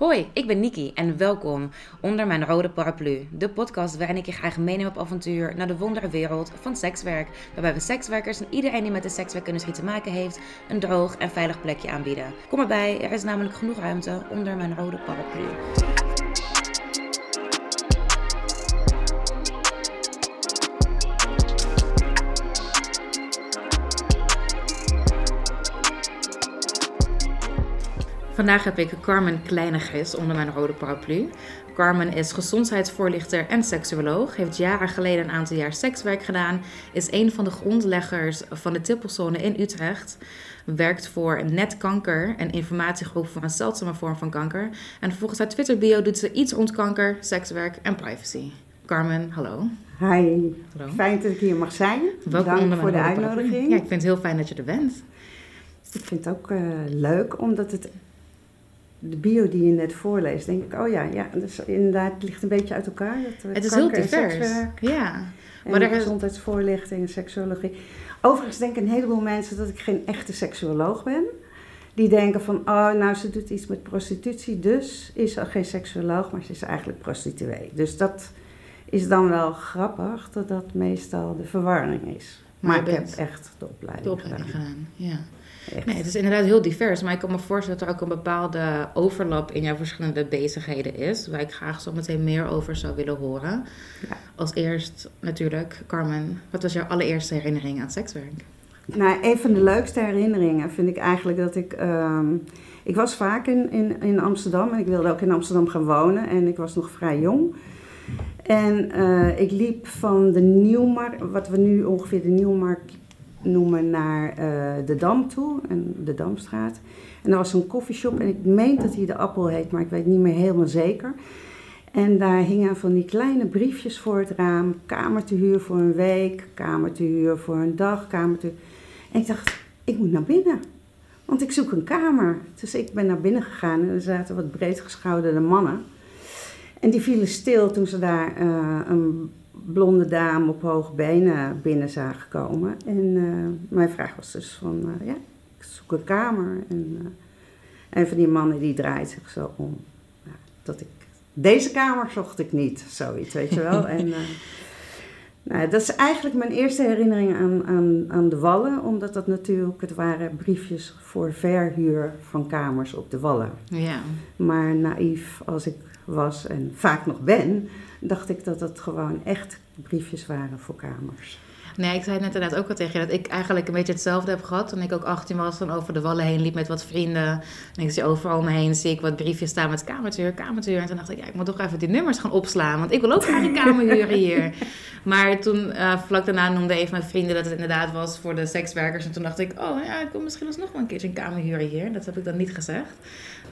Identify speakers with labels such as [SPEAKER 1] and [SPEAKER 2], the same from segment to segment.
[SPEAKER 1] Hoi, ik ben Niki en welkom onder mijn rode paraplu. De podcast waarin ik je graag meeneem op avontuur naar de wonderwereld van sekswerk. Waarbij we sekswerkers en iedereen die met de sekswerkindustrie te maken heeft, een droog en veilig plekje aanbieden. Kom erbij, er is namelijk genoeg ruimte onder mijn rode paraplu. Vandaag heb ik Carmen Kleinigis onder mijn rode paraplu. Carmen is gezondheidsvoorlichter en seksuoloog, heeft jaren geleden een aantal jaar sekswerk gedaan, is een van de grondleggers van de Tippelzone in Utrecht, werkt voor Net Kanker, een informatiegroep voor een zeldzame vorm van kanker. En volgens haar Twitter-bio doet ze iets rond kanker, sekswerk en privacy. Carmen, hallo.
[SPEAKER 2] Hi, hallo. fijn dat ik hier mag zijn. Welkom Dank voor de uitnodiging.
[SPEAKER 1] Ja, ik vind het heel fijn dat je er bent.
[SPEAKER 2] Ik vind het ook uh, leuk, omdat het de bio die je net voorleest, denk ik, oh ja, ja dus inderdaad, het ligt een beetje uit elkaar. Dat,
[SPEAKER 1] eh, het is heel divers. ja.
[SPEAKER 2] En maar er gezondheidsvoorlichting en seksuologie. Overigens denken een heleboel mensen dat ik geen echte seksuoloog ben. Die denken van, oh, nou, ze doet iets met prostitutie, dus is ze geen seksuoloog, maar ze is eigenlijk prostituee. Dus dat is dan wel grappig, dat dat meestal de verwarring is. Maar, maar ik heb echt de opleiding, de opleiding gedaan. gedaan.
[SPEAKER 1] Ja. Nee, het is inderdaad heel divers. Maar ik kan me voorstellen dat er ook een bepaalde overlap in jouw verschillende bezigheden is. Waar ik graag zo meteen meer over zou willen horen. Ja. Als eerst natuurlijk, Carmen, wat was jouw allereerste herinnering aan sekswerk?
[SPEAKER 2] Nou, een van de leukste herinneringen vind ik eigenlijk dat ik. Ehm, ik was vaak in, in, in Amsterdam en ik wilde ook in Amsterdam gaan wonen. En ik was nog vrij jong. En uh, ik liep van de Nieuwmarkt, wat we nu ongeveer de Nieuwmarkt noemen naar uh, de Dam toe, en de Damstraat. En er was een koffieshop en ik meen dat hij de Appel heet, maar ik weet niet meer helemaal zeker. En daar hingen van die kleine briefjes voor het raam. Kamer te huur voor een week, kamer te huur voor een dag, kamer te... En ik dacht, ik moet naar binnen. Want ik zoek een kamer. Dus ik ben naar binnen gegaan en er zaten wat breedgeschouderde mannen. En die vielen stil toen ze daar uh, een blonde dame op hoge benen binnen zagen komen. En uh, mijn vraag was dus van, uh, ja, ik zoek een kamer. En uh, een van die mannen die draait zich zo om. dat ik, deze kamer zocht ik niet, zoiets, weet je wel. en nou, dat is eigenlijk mijn eerste herinnering aan, aan, aan de Wallen. Omdat dat natuurlijk, het waren briefjes voor verhuur van kamers op de Wallen. Ja. Maar naïef als ik was en vaak nog ben dacht ik dat het gewoon echt briefjes waren voor kamers.
[SPEAKER 1] Nee, ik zei net inderdaad ook al tegen je dat ik eigenlijk een beetje hetzelfde heb gehad. Toen ik ook 18 was, dan over de wallen heen liep met wat vrienden. En ik zie overal me heen, zie ik wat briefjes staan met kamertuur, kamertuur. En toen dacht ik, ja, ik moet toch even die nummers gaan opslaan, want ik wil ook graag een kamer huren hier. Maar toen, uh, vlak daarna noemde een van mijn vrienden dat het inderdaad was voor de sekswerkers. En toen dacht ik, oh ja, ik wil misschien alsnog wel een keertje een kamer huren hier. Dat heb ik dan niet gezegd.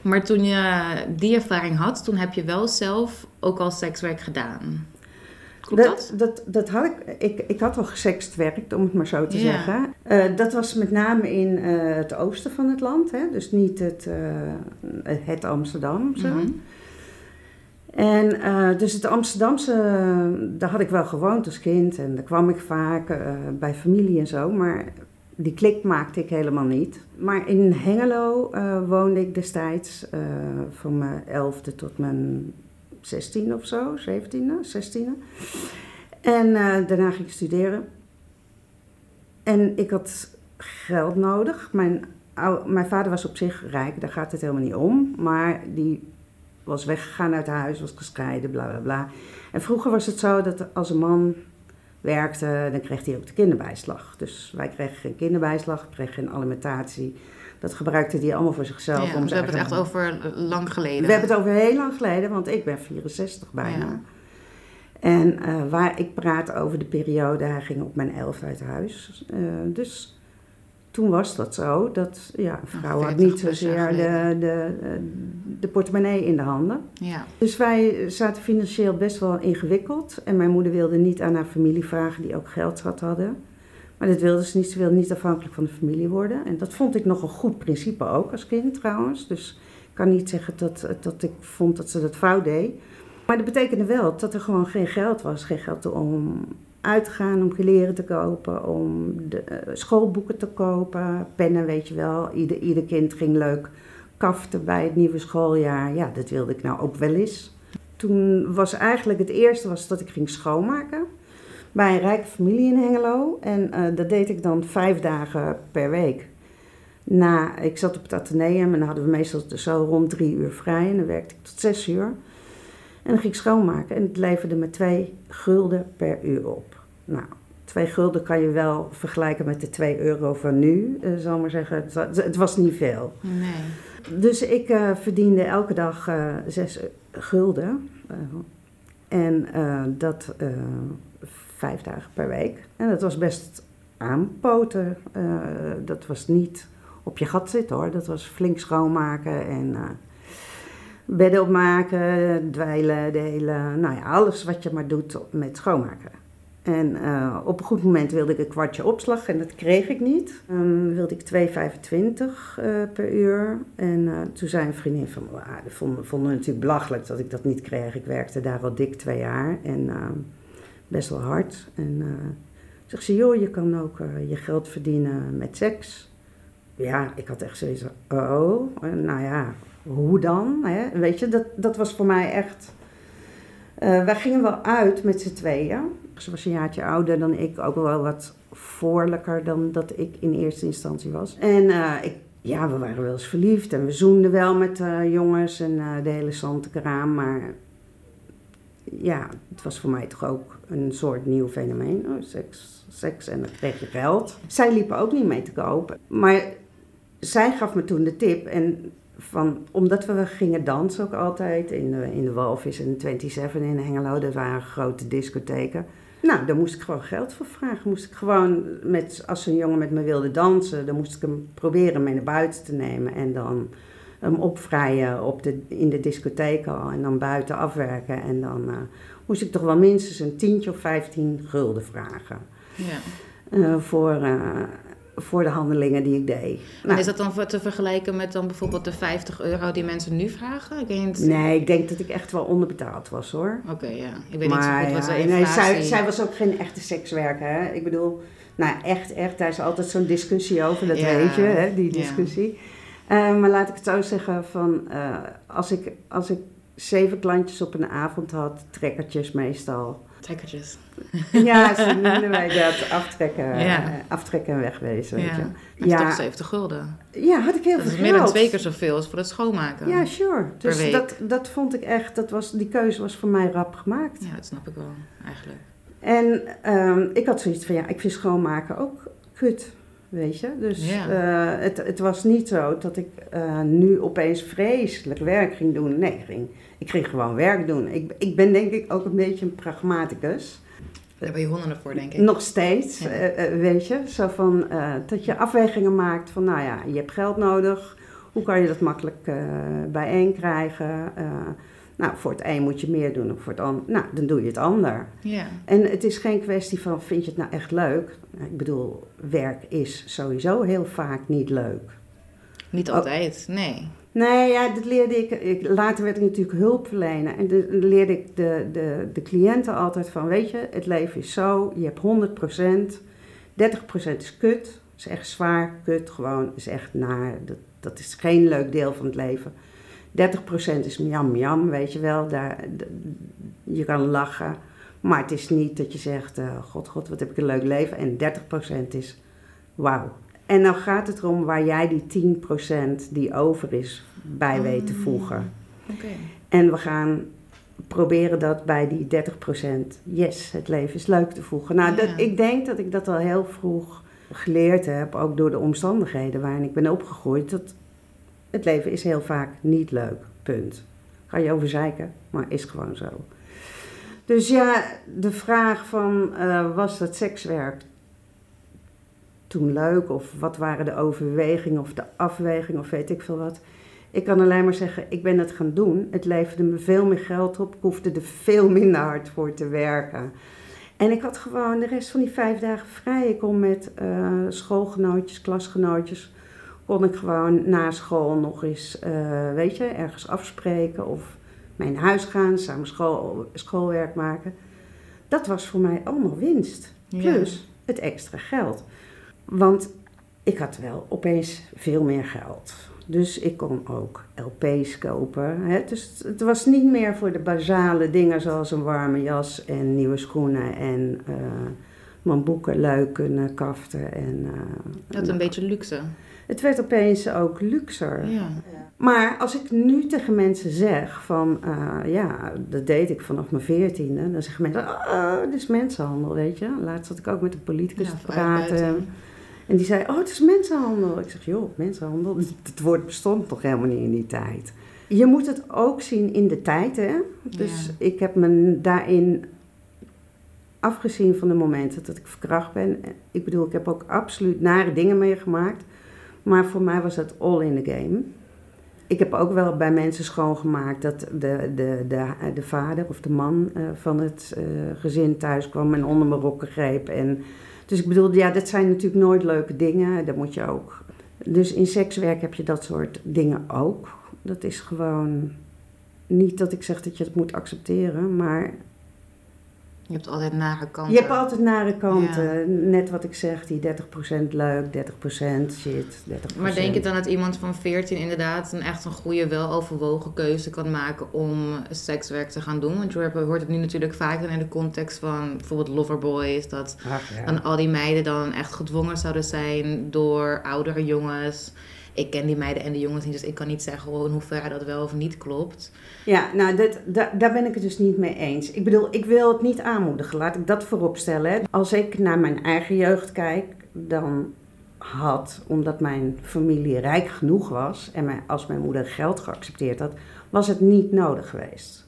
[SPEAKER 1] Maar toen je die ervaring had, toen heb je wel zelf ook al sekswerk gedaan.
[SPEAKER 2] Klopt dat? Dat, dat, had ik, ik. Ik had wel gesext werkt, om het maar zo te zeggen. Uh, dat was met name in uh, het oosten van het land, hè? dus niet het, uh, het Amsterdamse. Mm -hmm. En dus het Amsterdamse, daar had ik wel gewoond als kind en daar kwam ik vaak bij familie en zo, maar die klik maakte ik helemaal niet. Maar in Hengelo woonde ik destijds van mijn elfde tot mijn 16 of zo, 17e, 16e. En uh, daarna ging ik studeren. En ik had geld nodig. Mijn, mijn vader was op zich rijk, daar gaat het helemaal niet om. Maar die was weggegaan uit huis, was gescheiden, bla bla bla. En vroeger was het zo dat als een man werkte, dan kreeg hij ook de kinderbijslag. Dus wij kregen geen kinderbijslag, kregen geen alimentatie. Dat gebruikte hij allemaal voor zichzelf.
[SPEAKER 1] Ja, om we hebben het echt over lang geleden.
[SPEAKER 2] We hebben het over heel lang geleden, want ik ben 64 bijna. Ja. En uh, waar ik praat over de periode, hij ging op mijn elf uit huis. Uh, dus toen was dat zo, dat ja, een vrouw had niet zozeer de, de, de portemonnee in de handen. Ja. Dus wij zaten financieel best wel ingewikkeld. En mijn moeder wilde niet aan haar familie vragen, die ook geld had hadden. Maar dat wilde ze niet. Ze wilde niet afhankelijk van de familie worden. En dat vond ik nog een goed principe ook als kind trouwens. Dus ik kan niet zeggen dat, dat ik vond dat ze dat fout deed. Maar dat betekende wel dat er gewoon geen geld was. Geen geld om uit te gaan, om kleren te kopen, om de, uh, schoolboeken te kopen, pennen, weet je wel. Ieder, ieder kind ging leuk kaften bij het nieuwe schooljaar, ja, dat wilde ik nou ook wel eens. Toen was eigenlijk het eerste was dat ik ging schoonmaken bij een rijke familie in Hengelo. En eh, dat deed ik dan vijf dagen per week. Na, ik zat op het ateneum en dan hadden we meestal zo rond drie uur vrij. En dan werkte ik tot zes uur. En dan ging ik schoonmaken. En het leverde me twee gulden per uur op. Nou, twee gulden kan je wel vergelijken met de twee euro van nu, uh, zal maar zeggen. Het, het, was niet veel.
[SPEAKER 1] Nee.
[SPEAKER 2] Dus ik uh, verdiende elke dag uh, zes gulden. en dat vijf dagen per week. En dat was best aanpoten. dat was niet op je gat zitten hoor. Dat was flink schoonmaken en bedden opmaken, dweilen, delen. Nou ja, alles wat je maar doet met schoonmaken. En uh, op een goed moment wilde ik een kwartje opslag en dat kreeg ik niet. Um, wilde ik 2,25 uh, per uur. En uh, toen zei een vriendin van me, ah, vonden, natuurlijk belachelijk dat ik dat niet kreeg. Ik werkte daar al dik twee jaar en uh, best wel hard. En zegt ze, joh, je kan ook je geld verdienen met seks. Ja, ik had echt zoiets oh, nou ja, hoe dan? Hè? Weet je, dat, dat was voor mij echt... wij gingen wel uit met z'n tweeën. Ze was een jaartje ouder dan ik, ook wel wat voorlijker dan dat ik in eerste instantie was. En uh, ik, ja, we waren wel eens verliefd en we zoenden wel met uh, jongens en uh, de hele zantekraam. Maar ja, het was voor mij toch ook een soort nieuw fenomeen. Oh, seks, seks en dan kreeg je geld. Zij liepen ook niet mee te kopen. Maar zij gaf me toen de tip en van, omdat we gingen dansen ook altijd in de, in de Walvis en 27 in Hengelo, dat waren grote discotheken. Nou, daar moest ik gewoon geld voor vragen. Moest ik gewoon, met, als een jongen met me wilde dansen, dan moest ik hem proberen mee naar buiten te nemen. En dan hem opvrijen op de, in de discotheek al. En dan buiten afwerken. En dan uh, moest ik toch wel minstens een tientje of vijftien gulden vragen.
[SPEAKER 1] Ja.
[SPEAKER 2] Uh, voor, uh, voor de handelingen die ik deed.
[SPEAKER 1] En nou, is dat dan te vergelijken met dan bijvoorbeeld de 50 euro die mensen nu vragen? Ik
[SPEAKER 2] Nee, ik denk dat ik echt wel onderbetaald was hoor.
[SPEAKER 1] Oké, okay, ja. Ik weet maar, niet zo goed wat ja,
[SPEAKER 2] nee, zij, zij, was ook geen echte sekswerker. Hè? Ik bedoel, nou echt, echt, daar is altijd zo'n discussie over, dat ja. weet je, hè, die discussie. Ja. Uh, maar laat ik het zo zeggen, van, als, ik, als ik zeven klantjes op een avond had, trekkertjes meestal
[SPEAKER 1] Trekkertjes.
[SPEAKER 2] Ja, zo noemden wij dat. Aftrekken, ja. Uh, aftrekken en wegwezen.
[SPEAKER 1] Ja. Weet je. Ja. toch 70 gulden.
[SPEAKER 2] Ja, had ik heel
[SPEAKER 1] dat
[SPEAKER 2] veel
[SPEAKER 1] is meer dan twee keer zoveel als voor het schoonmaken.
[SPEAKER 2] Ja, sure. Dus dat, dat vond ik echt, dat was, die keuze was voor mij rap gemaakt.
[SPEAKER 1] Ja, dat snap ik wel, eigenlijk.
[SPEAKER 2] En um, ik had zoiets van, ja, ik vind schoonmaken ook kut. Weet je? Dus ja. uh, het, het was niet zo dat ik uh, nu opeens vreselijk werk ging doen. Nee, ging, ik ging gewoon werk doen. Ik, ik ben denk ik ook een beetje een pragmaticus.
[SPEAKER 1] Daar ben je honderden voor, denk ik.
[SPEAKER 2] Nog steeds, ja. uh, weet je. Zo van, dat je afwegingen maakt van, nou ja, je hebt geld nodig. Hoe kan je dat makkelijk bijeen krijgen? Nou, voor het een moet je meer doen, of voor het ander, nou, dan doe je het ander.
[SPEAKER 1] Ja.
[SPEAKER 2] En het is geen kwestie van, vind je het nou echt leuk? Ik bedoel, werk is sowieso heel vaak niet leuk.
[SPEAKER 1] Niet altijd, oh. nee.
[SPEAKER 2] Nee, ja, dat leerde ik, ik, Later werd ik natuurlijk hulpverlener. En dan leerde ik de, de, de cliënten altijd van, weet je, het leven is zo, je hebt 100%, 30% is kut, is echt zwaar, kut, gewoon, is echt naar. Dat, dat is geen leuk deel van het leven. 30% is miam miam, weet je wel. Daar, je kan lachen. Maar het is niet dat je zegt, uh, god, god, wat heb ik een leuk leven. En 30% is wauw. En dan gaat het erom waar jij die 10% die over is bij weet te voegen.
[SPEAKER 1] Okay.
[SPEAKER 2] En we gaan proberen dat bij die 30% yes, het leven is leuk te voegen. Nou, dat, ik denk dat ik dat al heel vroeg geleerd heb, ook door de omstandigheden waarin ik ben opgegroeid. Dat het leven is heel vaak niet leuk. Punt. Ga je over zeiken, maar is gewoon zo. Dus ja, de vraag van uh, was dat sekswerk toen leuk? Of wat waren de overwegingen of de afwegingen of weet ik veel wat. Ik kan alleen maar zeggen, ik ben het gaan doen. Het leverde me veel meer geld op. Ik hoefde er veel minder hard voor te werken. En ik had gewoon de rest van die vijf dagen vrij. Ik kon met uh, schoolgenootjes, klasgenootjes kon ik gewoon na school nog eens, uh, weet je, ergens afspreken of naar huis gaan, samen school, schoolwerk maken. Dat was voor mij allemaal winst. Plus het extra geld. Want ik had wel opeens veel meer geld. Dus ik kon ook LP's kopen. Hè? Dus het was niet meer voor de basale dingen zoals een warme jas en nieuwe schoenen en uh, mijn boeken luiken, kaften. En, uh,
[SPEAKER 1] dat een beetje luxe.
[SPEAKER 2] Het werd opeens ook luxer.
[SPEAKER 1] Ja.
[SPEAKER 2] Maar als ik nu tegen mensen zeg van, uh, ja, dat deed ik vanaf mijn veertiende, dan zeggen mensen, oh, dit is mensenhandel, weet je. Laatst had ik ook met een politicus
[SPEAKER 1] Ja,
[SPEAKER 2] te praten. En die zei, oh, het is mensenhandel. Ik zeg, joh, mensenhandel, het woord bestond toch helemaal niet in die tijd. Je moet het ook zien in de tijd, hè. Dus
[SPEAKER 1] Ja.
[SPEAKER 2] ik heb me daarin afgezien van de momenten dat ik verkracht ben. Ik bedoel, ik heb ook absoluut nare dingen meegemaakt. Maar voor mij was dat all in the game. Ik heb ook wel bij mensen schoongemaakt dat de, de, de, de vader of de man eh, van het eh, gezin thuis kwam en onder mijn rokken greep. En, dus ik bedoel, ja, dat zijn natuurlijk nooit leuke dingen. Dat moet je ook. Dus in sekswerk heb je dat soort dingen ook. Dat is gewoon niet dat ik zeg dat je het moet accepteren, maar
[SPEAKER 1] Je hebt altijd nare kanten.
[SPEAKER 2] je hebt altijd nare kanten. Net wat ik zeg, die 30% leuk, 30% shit, 30%.
[SPEAKER 1] Maar denk je dan dat iemand van 14 inderdaad een echt een goede, weloverwogen keuze kan maken om sekswerk te gaan doen? Want je hoort het nu natuurlijk vaak dan in de context van bijvoorbeeld loverboys, dat
[SPEAKER 2] Ach, ja.
[SPEAKER 1] dan al die meiden dan echt gedwongen zouden zijn door oudere jongens. Ik ken die meiden en de jongens niet, dus ik kan niet zeggen in hoeverre dat wel of niet klopt.
[SPEAKER 2] Ja, nou, dat, da- daar ben ik het dus niet mee eens. Ik bedoel, ik wil het niet aanmoedigen, laat ik dat voorop stellen. hè. Als ik naar mijn eigen jeugd kijk, dan had, omdat mijn familie rijk genoeg was en mijn, als mijn moeder geld geaccepteerd had, was het niet nodig geweest.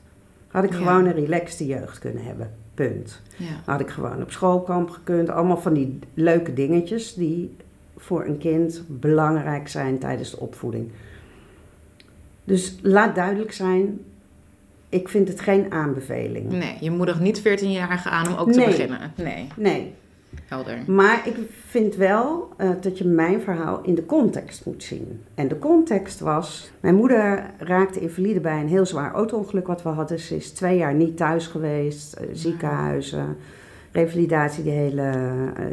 [SPEAKER 2] Had ik
[SPEAKER 1] Ja.
[SPEAKER 2] gewoon een relaxte jeugd kunnen hebben. Punt.
[SPEAKER 1] Ja.
[SPEAKER 2] Had ik gewoon op schoolkamp gekund. Allemaal van die leuke dingetjes die voor een kind belangrijk zijn tijdens de opvoeding. Dus laat duidelijk zijn, ik vind het geen aanbeveling.
[SPEAKER 1] Nee, je moedigt niet 14-jarigen aan om ook te
[SPEAKER 2] Nee.
[SPEAKER 1] beginnen. Nee,
[SPEAKER 2] Nee,
[SPEAKER 1] helder.
[SPEAKER 2] maar ik vind wel eh, dat je mijn verhaal in de context moet zien. En de context was, mijn moeder raakte invalide bij een heel zwaar auto-ongeluk wat we hadden. Ze is twee jaar niet thuis geweest, eh, ziekenhuizen, revalidatie, die hele, eh,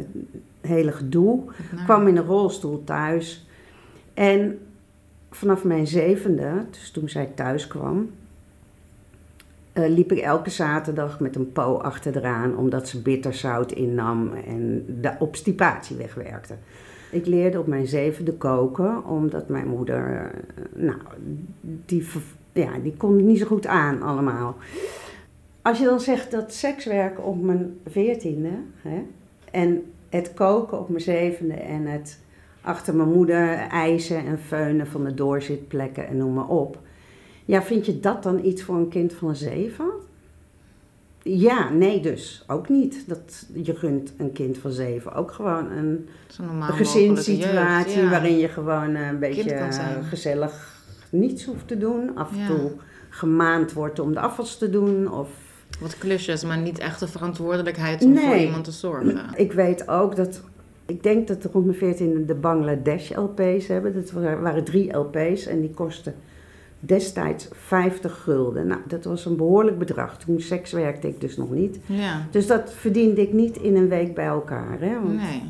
[SPEAKER 2] hele gedoe.
[SPEAKER 1] Nou,
[SPEAKER 2] kwam in een rolstoel thuis. En vanaf mijn zevende, dus toen zij thuis kwam, eh, liep ik elke zaterdag met een po achteraan, omdat ze bitterzout innam en de obstipatie wegwerkte. Ik leerde op mijn zevende koken, omdat mijn moeder, eh, nou, die, ja, die kon het niet zo goed aan allemaal. Als je dan zegt dat sekswerk op mijn veertiende, hè, en het koken op mijn zevende en het achter mijn moeder eisen en feunen van de doorzitplekken en noem maar op. Ja, vind je dat dan iets voor een kind van zeven? Ja, nee dus. Ook niet. Dat, je gunt een kind van zeven ook gewoon een gezinssituatie
[SPEAKER 1] mogelijke jeugd, ja.
[SPEAKER 2] waarin je gewoon eh, een beetje gezellig niets hoeft te doen. Af en
[SPEAKER 1] Ja.
[SPEAKER 2] toe gemaand wordt om de afwas te doen. Of...
[SPEAKER 1] Wat klusjes, maar niet echt de verantwoordelijkheid om voor iemand te zorgen.
[SPEAKER 2] Ik weet ook dat, ik denk dat er rond mijn 14 de Bangladesh LP's hebben. Dat wa- waren drie LP's en die kostten destijds 50 gulden. Nou, dat was een behoorlijk bedrag. Toen seks werkte ik dus nog niet.
[SPEAKER 1] Ja,
[SPEAKER 2] Dus dat verdiende ik niet in een week bij elkaar. Hè? Want-
[SPEAKER 1] nee.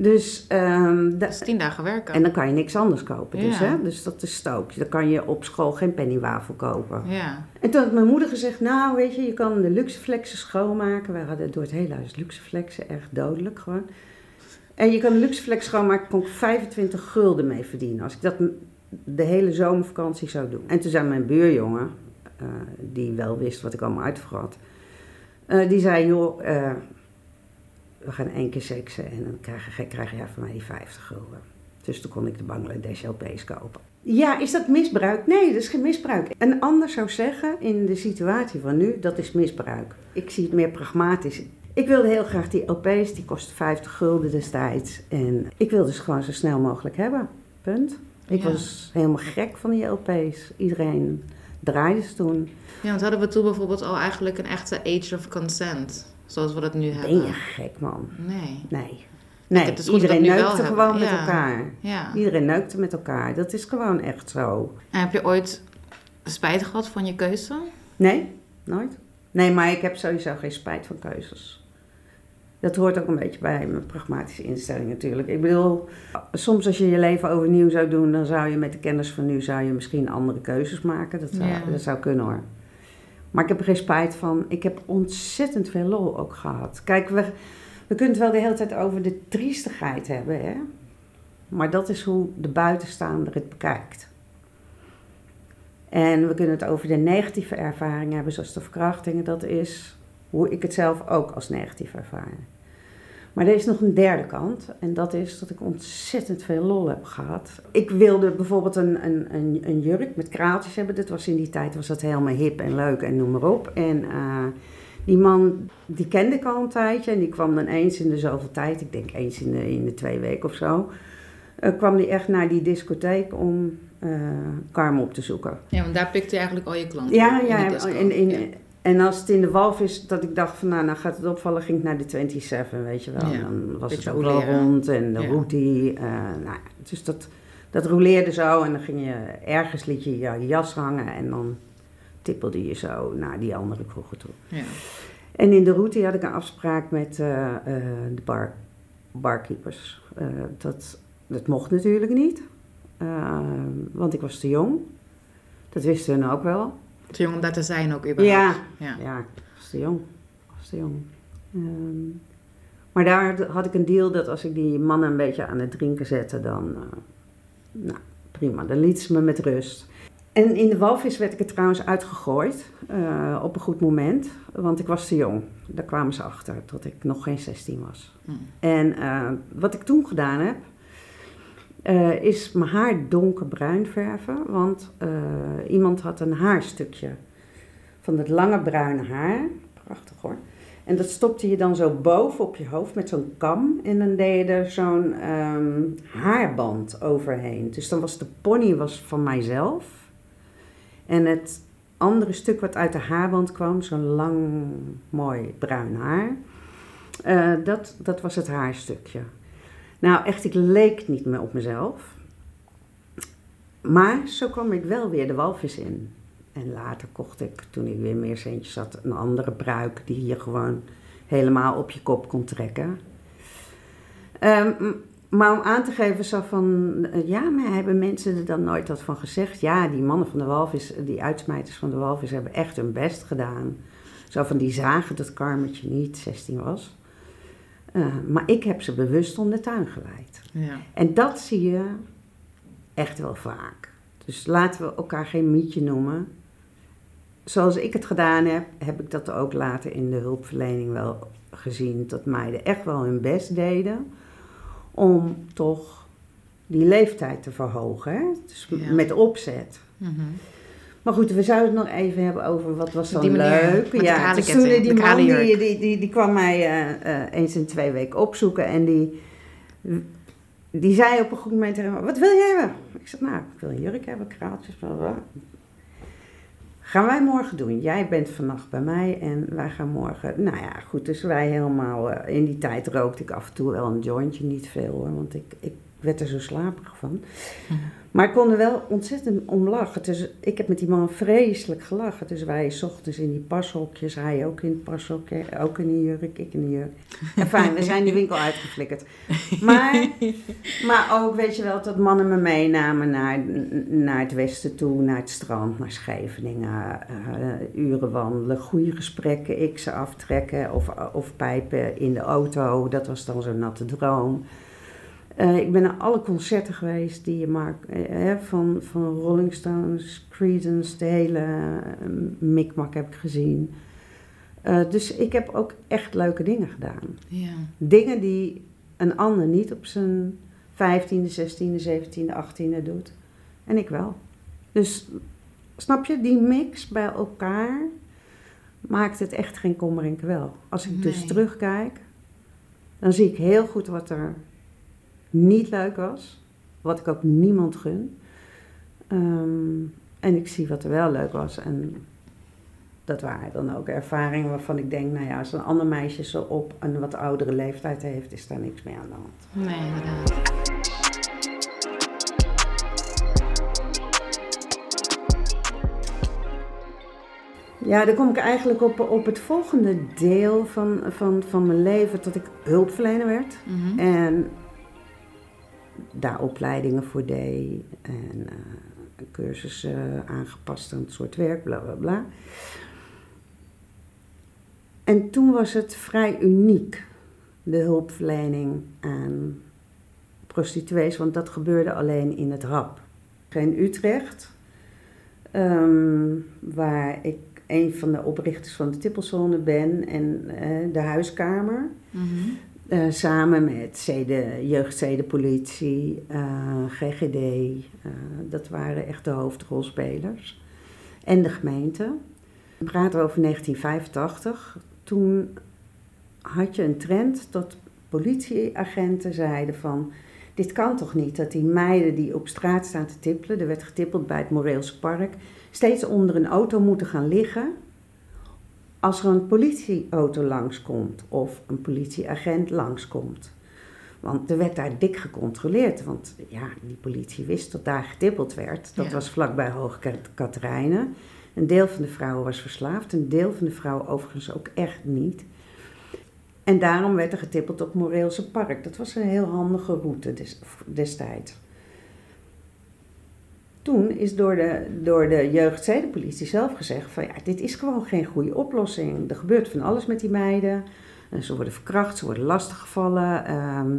[SPEAKER 2] Dus ehm, da-
[SPEAKER 1] Dat is tien dagen werken.
[SPEAKER 2] En dan kan je niks anders kopen. Dus, hè? dus dat is stook. Dan kan je op school geen pennywafel kopen.
[SPEAKER 1] Ja,
[SPEAKER 2] En toen had mijn moeder gezegd, nou weet je, je kan de luxeflexen schoonmaken. We hadden door het hele huis luxeflexen, erg dodelijk gewoon. En je kan de luxeflex schoonmaken, kon ik 25 gulden mee verdienen. Als ik dat de hele zomervakantie zou doen. En toen zei mijn buurjongen, eh, die wel wist wat ik allemaal uitvergat. eh, die zei, joh, eh, we gaan één keer seksen en dan krijg, je- krijg jij van mij die 50 gulden. Dus toen kon ik de Bangladesh LP's kopen. Ja, is dat misbruik? Nee, dat is geen misbruik. Een ander zou zeggen in de situatie van nu, dat is misbruik. Ik zie het meer pragmatisch. Ik wilde heel graag die LP's, die kostten 50 gulden destijds. En ik wilde ze gewoon zo snel mogelijk hebben. Punt. Ik
[SPEAKER 1] Ja.
[SPEAKER 2] was helemaal gek van die LP's. Iedereen draaide ze toen.
[SPEAKER 1] ja, want hadden we toen bijvoorbeeld al eigenlijk een echte age of consent. Zoals we dat nu
[SPEAKER 2] Ben
[SPEAKER 1] hebben.
[SPEAKER 2] je gek, man?
[SPEAKER 1] Nee.
[SPEAKER 2] Nee. Nee, iedereen neukte gewoon met
[SPEAKER 1] Ja.
[SPEAKER 2] elkaar.
[SPEAKER 1] Ja.
[SPEAKER 2] Iedereen neukte met elkaar. Dat is gewoon echt zo.
[SPEAKER 1] En heb je ooit spijt gehad van je keuze?
[SPEAKER 2] Nee, nooit. Nee, maar ik heb sowieso geen spijt van keuzes. Dat hoort ook een beetje bij mijn pragmatische instelling natuurlijk. Ik bedoel, soms als je je leven overnieuw zou doen, dan zou je met de kennis van nu zou je misschien andere keuzes maken. Dat zou,
[SPEAKER 1] Ja.
[SPEAKER 2] dat zou kunnen hoor. Maar ik heb er geen spijt van. Ik heb ontzettend veel lol ook gehad. Kijk, we, we kunnen het wel de hele tijd over de triestigheid hebben, hè. Maar dat is hoe de buitenstaander het bekijkt. En we kunnen het over de negatieve ervaringen hebben, zoals de verkrachtingen. Dat is hoe ik het zelf ook als negatief ervaar. Maar er is nog een derde kant. En dat is dat ik ontzettend veel lol heb gehad. Ik wilde bijvoorbeeld een, een, een, een jurk met kraaltjes hebben. Dat was in die tijd was dat helemaal hip en leuk en noem maar op. En eh, die man, die kende ik al een tijdje. En die kwam dan eens in de zoveel tijd. Ik denk eens in de, in de twee weken of zo. eh, kwam die echt naar die discotheek om eh Carmen op te zoeken.
[SPEAKER 1] Ja, want daar pikte je eigenlijk al je klanten
[SPEAKER 2] Ja,
[SPEAKER 1] in
[SPEAKER 2] ja, in. En als het in de walvis, dat ik dacht van nou, nou gaat het opvallen, ging ik naar de 27, weet je wel.
[SPEAKER 1] Ja,
[SPEAKER 2] dan was het ook wel rond en de
[SPEAKER 1] Ja.
[SPEAKER 2] route. eh nou, dus dat, dat roleerde zo en dan ging je ergens liet je je jas hangen en dan tippelde je zo naar die andere kroegen toe.
[SPEAKER 1] Ja.
[SPEAKER 2] En in de route had ik een afspraak met eh, eh, de bar, barkeepers. Dat, dat mocht natuurlijk niet, want ik was te jong. Dat wisten hun ook wel.
[SPEAKER 1] Te jong om daar te zijn ook überhaupt.
[SPEAKER 2] Ja,
[SPEAKER 1] Ja.
[SPEAKER 2] ja, ik was te jong. Ik was te jong. Ehm, maar daar had ik een deal dat als ik die mannen een beetje aan het drinken zette, dan... eh, nou, prima. Dan liet ze me met rust. En in de walvis werd ik er trouwens uitgegooid. eh, op een goed moment. Want ik was te jong. Daar kwamen ze achter. Dat ik nog geen 16 was.
[SPEAKER 1] Hm.
[SPEAKER 2] En eh, wat ik toen gedaan heb, eh, is mijn haar donkerbruin verven. Want eh, iemand had een haarstukje van het lange bruine haar. Prachtig hoor. En dat stopte je dan zo boven op je hoofd met zo'n kam. En dan deed je er zo'n ehm, haarband overheen. Dus dan was de pony was van mijzelf. En het andere stuk wat uit de haarband kwam, zo'n lang, mooi bruin haar. eh, dat, dat was het haarstukje. Nou, echt, ik leek niet meer op mezelf. Maar zo kwam ik wel weer de walvis in. En later kocht ik, toen ik weer meer centjes had, een andere pruik die je gewoon helemaal op je kop kon trekken. Ehm, maar om aan te geven zo van, eh, ja, maar hebben mensen er dan nooit wat van gezegd? Ja, die mannen van de walvis, die uitsmijters van de walvis hebben echt hun best gedaan. Zo van, die zagen dat Karmetje niet 16 was. Eh, maar ik heb ze bewust om de tuin geleid.
[SPEAKER 1] Ja.
[SPEAKER 2] En dat zie je echt wel vaak. Dus laten we elkaar geen mietje noemen. Zoals ik het gedaan heb, heb ik dat ook later in de hulpverlening wel gezien. Dat meiden echt wel hun best deden om toch die leeftijd te verhogen. Hè? Dus
[SPEAKER 1] Ja.
[SPEAKER 2] met opzet.
[SPEAKER 1] Mhm.
[SPEAKER 2] Maar goed, we zouden het nog even hebben over wat was dan
[SPEAKER 1] Die meneer
[SPEAKER 2] leuk. ja, die
[SPEAKER 1] de
[SPEAKER 2] man die, die, die, die kwam mij eh, eh, eens in twee weken opzoeken en die, die zei op een goed moment tegen me, wat wil je hebben? Ik zei, nou, ik wil een jurk hebben, kraaltjes, bla bla. bla. Gaan wij morgen doen. Jij bent vannacht bij mij en wij gaan morgen. Nou ja, goed, dus wij helemaal. eh, in die tijd rookte ik af en toe wel een jointje, niet veel hoor, want ik, ik werd er zo slaperig van. Maar ik kon er wel ontzettend om lachen. Dus ik heb met die man vreselijk gelachen. Dus wij ochtends in die pashokjes, hij ook in het pashokje, ook in een jurk, ik in een jurk. En fijn, we zijn die winkel uitgeflikkerd. Maar, maar ook, weet je wel, dat mannen me meenamen naar, naar het westen toe, naar het strand, naar Scheveningen. eh, uren wandelen, goede gesprekken, ik ze aftrekken of, of pijpen in de auto. Dat was dan zo'n natte droom. Eh, ik ben naar alle concerten geweest die je maakt. eh, hè, van, van Rolling Stones, Creedence, de hele uh, mikmak heb ik gezien. Eh, dus ik heb ook echt leuke dingen gedaan.
[SPEAKER 1] Ja.
[SPEAKER 2] Dingen die een ander niet op zijn 15e, 16e, 17e, 18e doet. En ik wel. Dus snap je, die mix bij elkaar maakt het echt geen kommer en kwel. Als ik dus terugkijk, dan zie ik heel goed wat er niet leuk was. Wat ik ook niemand gun. Ehm, en ik zie wat er wel leuk was. En dat waren dan ook ervaringen waarvan ik denk, nou ja, als een ander meisje zo op een wat oudere leeftijd heeft, is daar niks mee aan de hand.
[SPEAKER 1] Nee, inderdaad.
[SPEAKER 2] Ja, dan kom ik eigenlijk op, op het volgende deel van, van, van mijn leven, dat ik hulpverlener werd.
[SPEAKER 1] Mhm.
[SPEAKER 2] En daar opleidingen voor deed en eh, cursussen aangepast aan het soort werk, bla bla bla. En toen was het vrij uniek, de hulpverlening aan prostituees, want dat gebeurde alleen in het RAP. In Utrecht, ehm, waar ik een van de oprichters van de Tippelzone ben en eh, de huiskamer.
[SPEAKER 1] Mhm.
[SPEAKER 2] Eh, samen met zeden, jeugdzedenpolitie, eh GGD, eh, dat waren echt de hoofdrolspelers. En de gemeente. We praten over 1985. Toen had je een trend dat politieagenten zeiden van... Dit kan toch niet dat die meiden die op straat staan te tippelen... er werd getippeld bij het Moreelse Park... steeds onder een auto moeten gaan liggen als er een politieauto langskomt of een politieagent langskomt. Want er werd daar dik gecontroleerd. Want ja, die politie wist dat daar getippeld werd. Dat
[SPEAKER 1] Ja.
[SPEAKER 2] was vlakbij Hoge Kat- Katerijnen. Een deel van de vrouwen was verslaafd. Een deel van de vrouwen overigens ook echt niet. En daarom werd er getippeld op Moreelse Park. Dat was een heel handige route des- destijds. Toen is door de, door de jeugdzedenpolitie zelf gezegd van ja, dit is gewoon geen goede oplossing. Er gebeurt van alles met die meiden. En ze worden verkracht, ze worden lastiggevallen. ehm,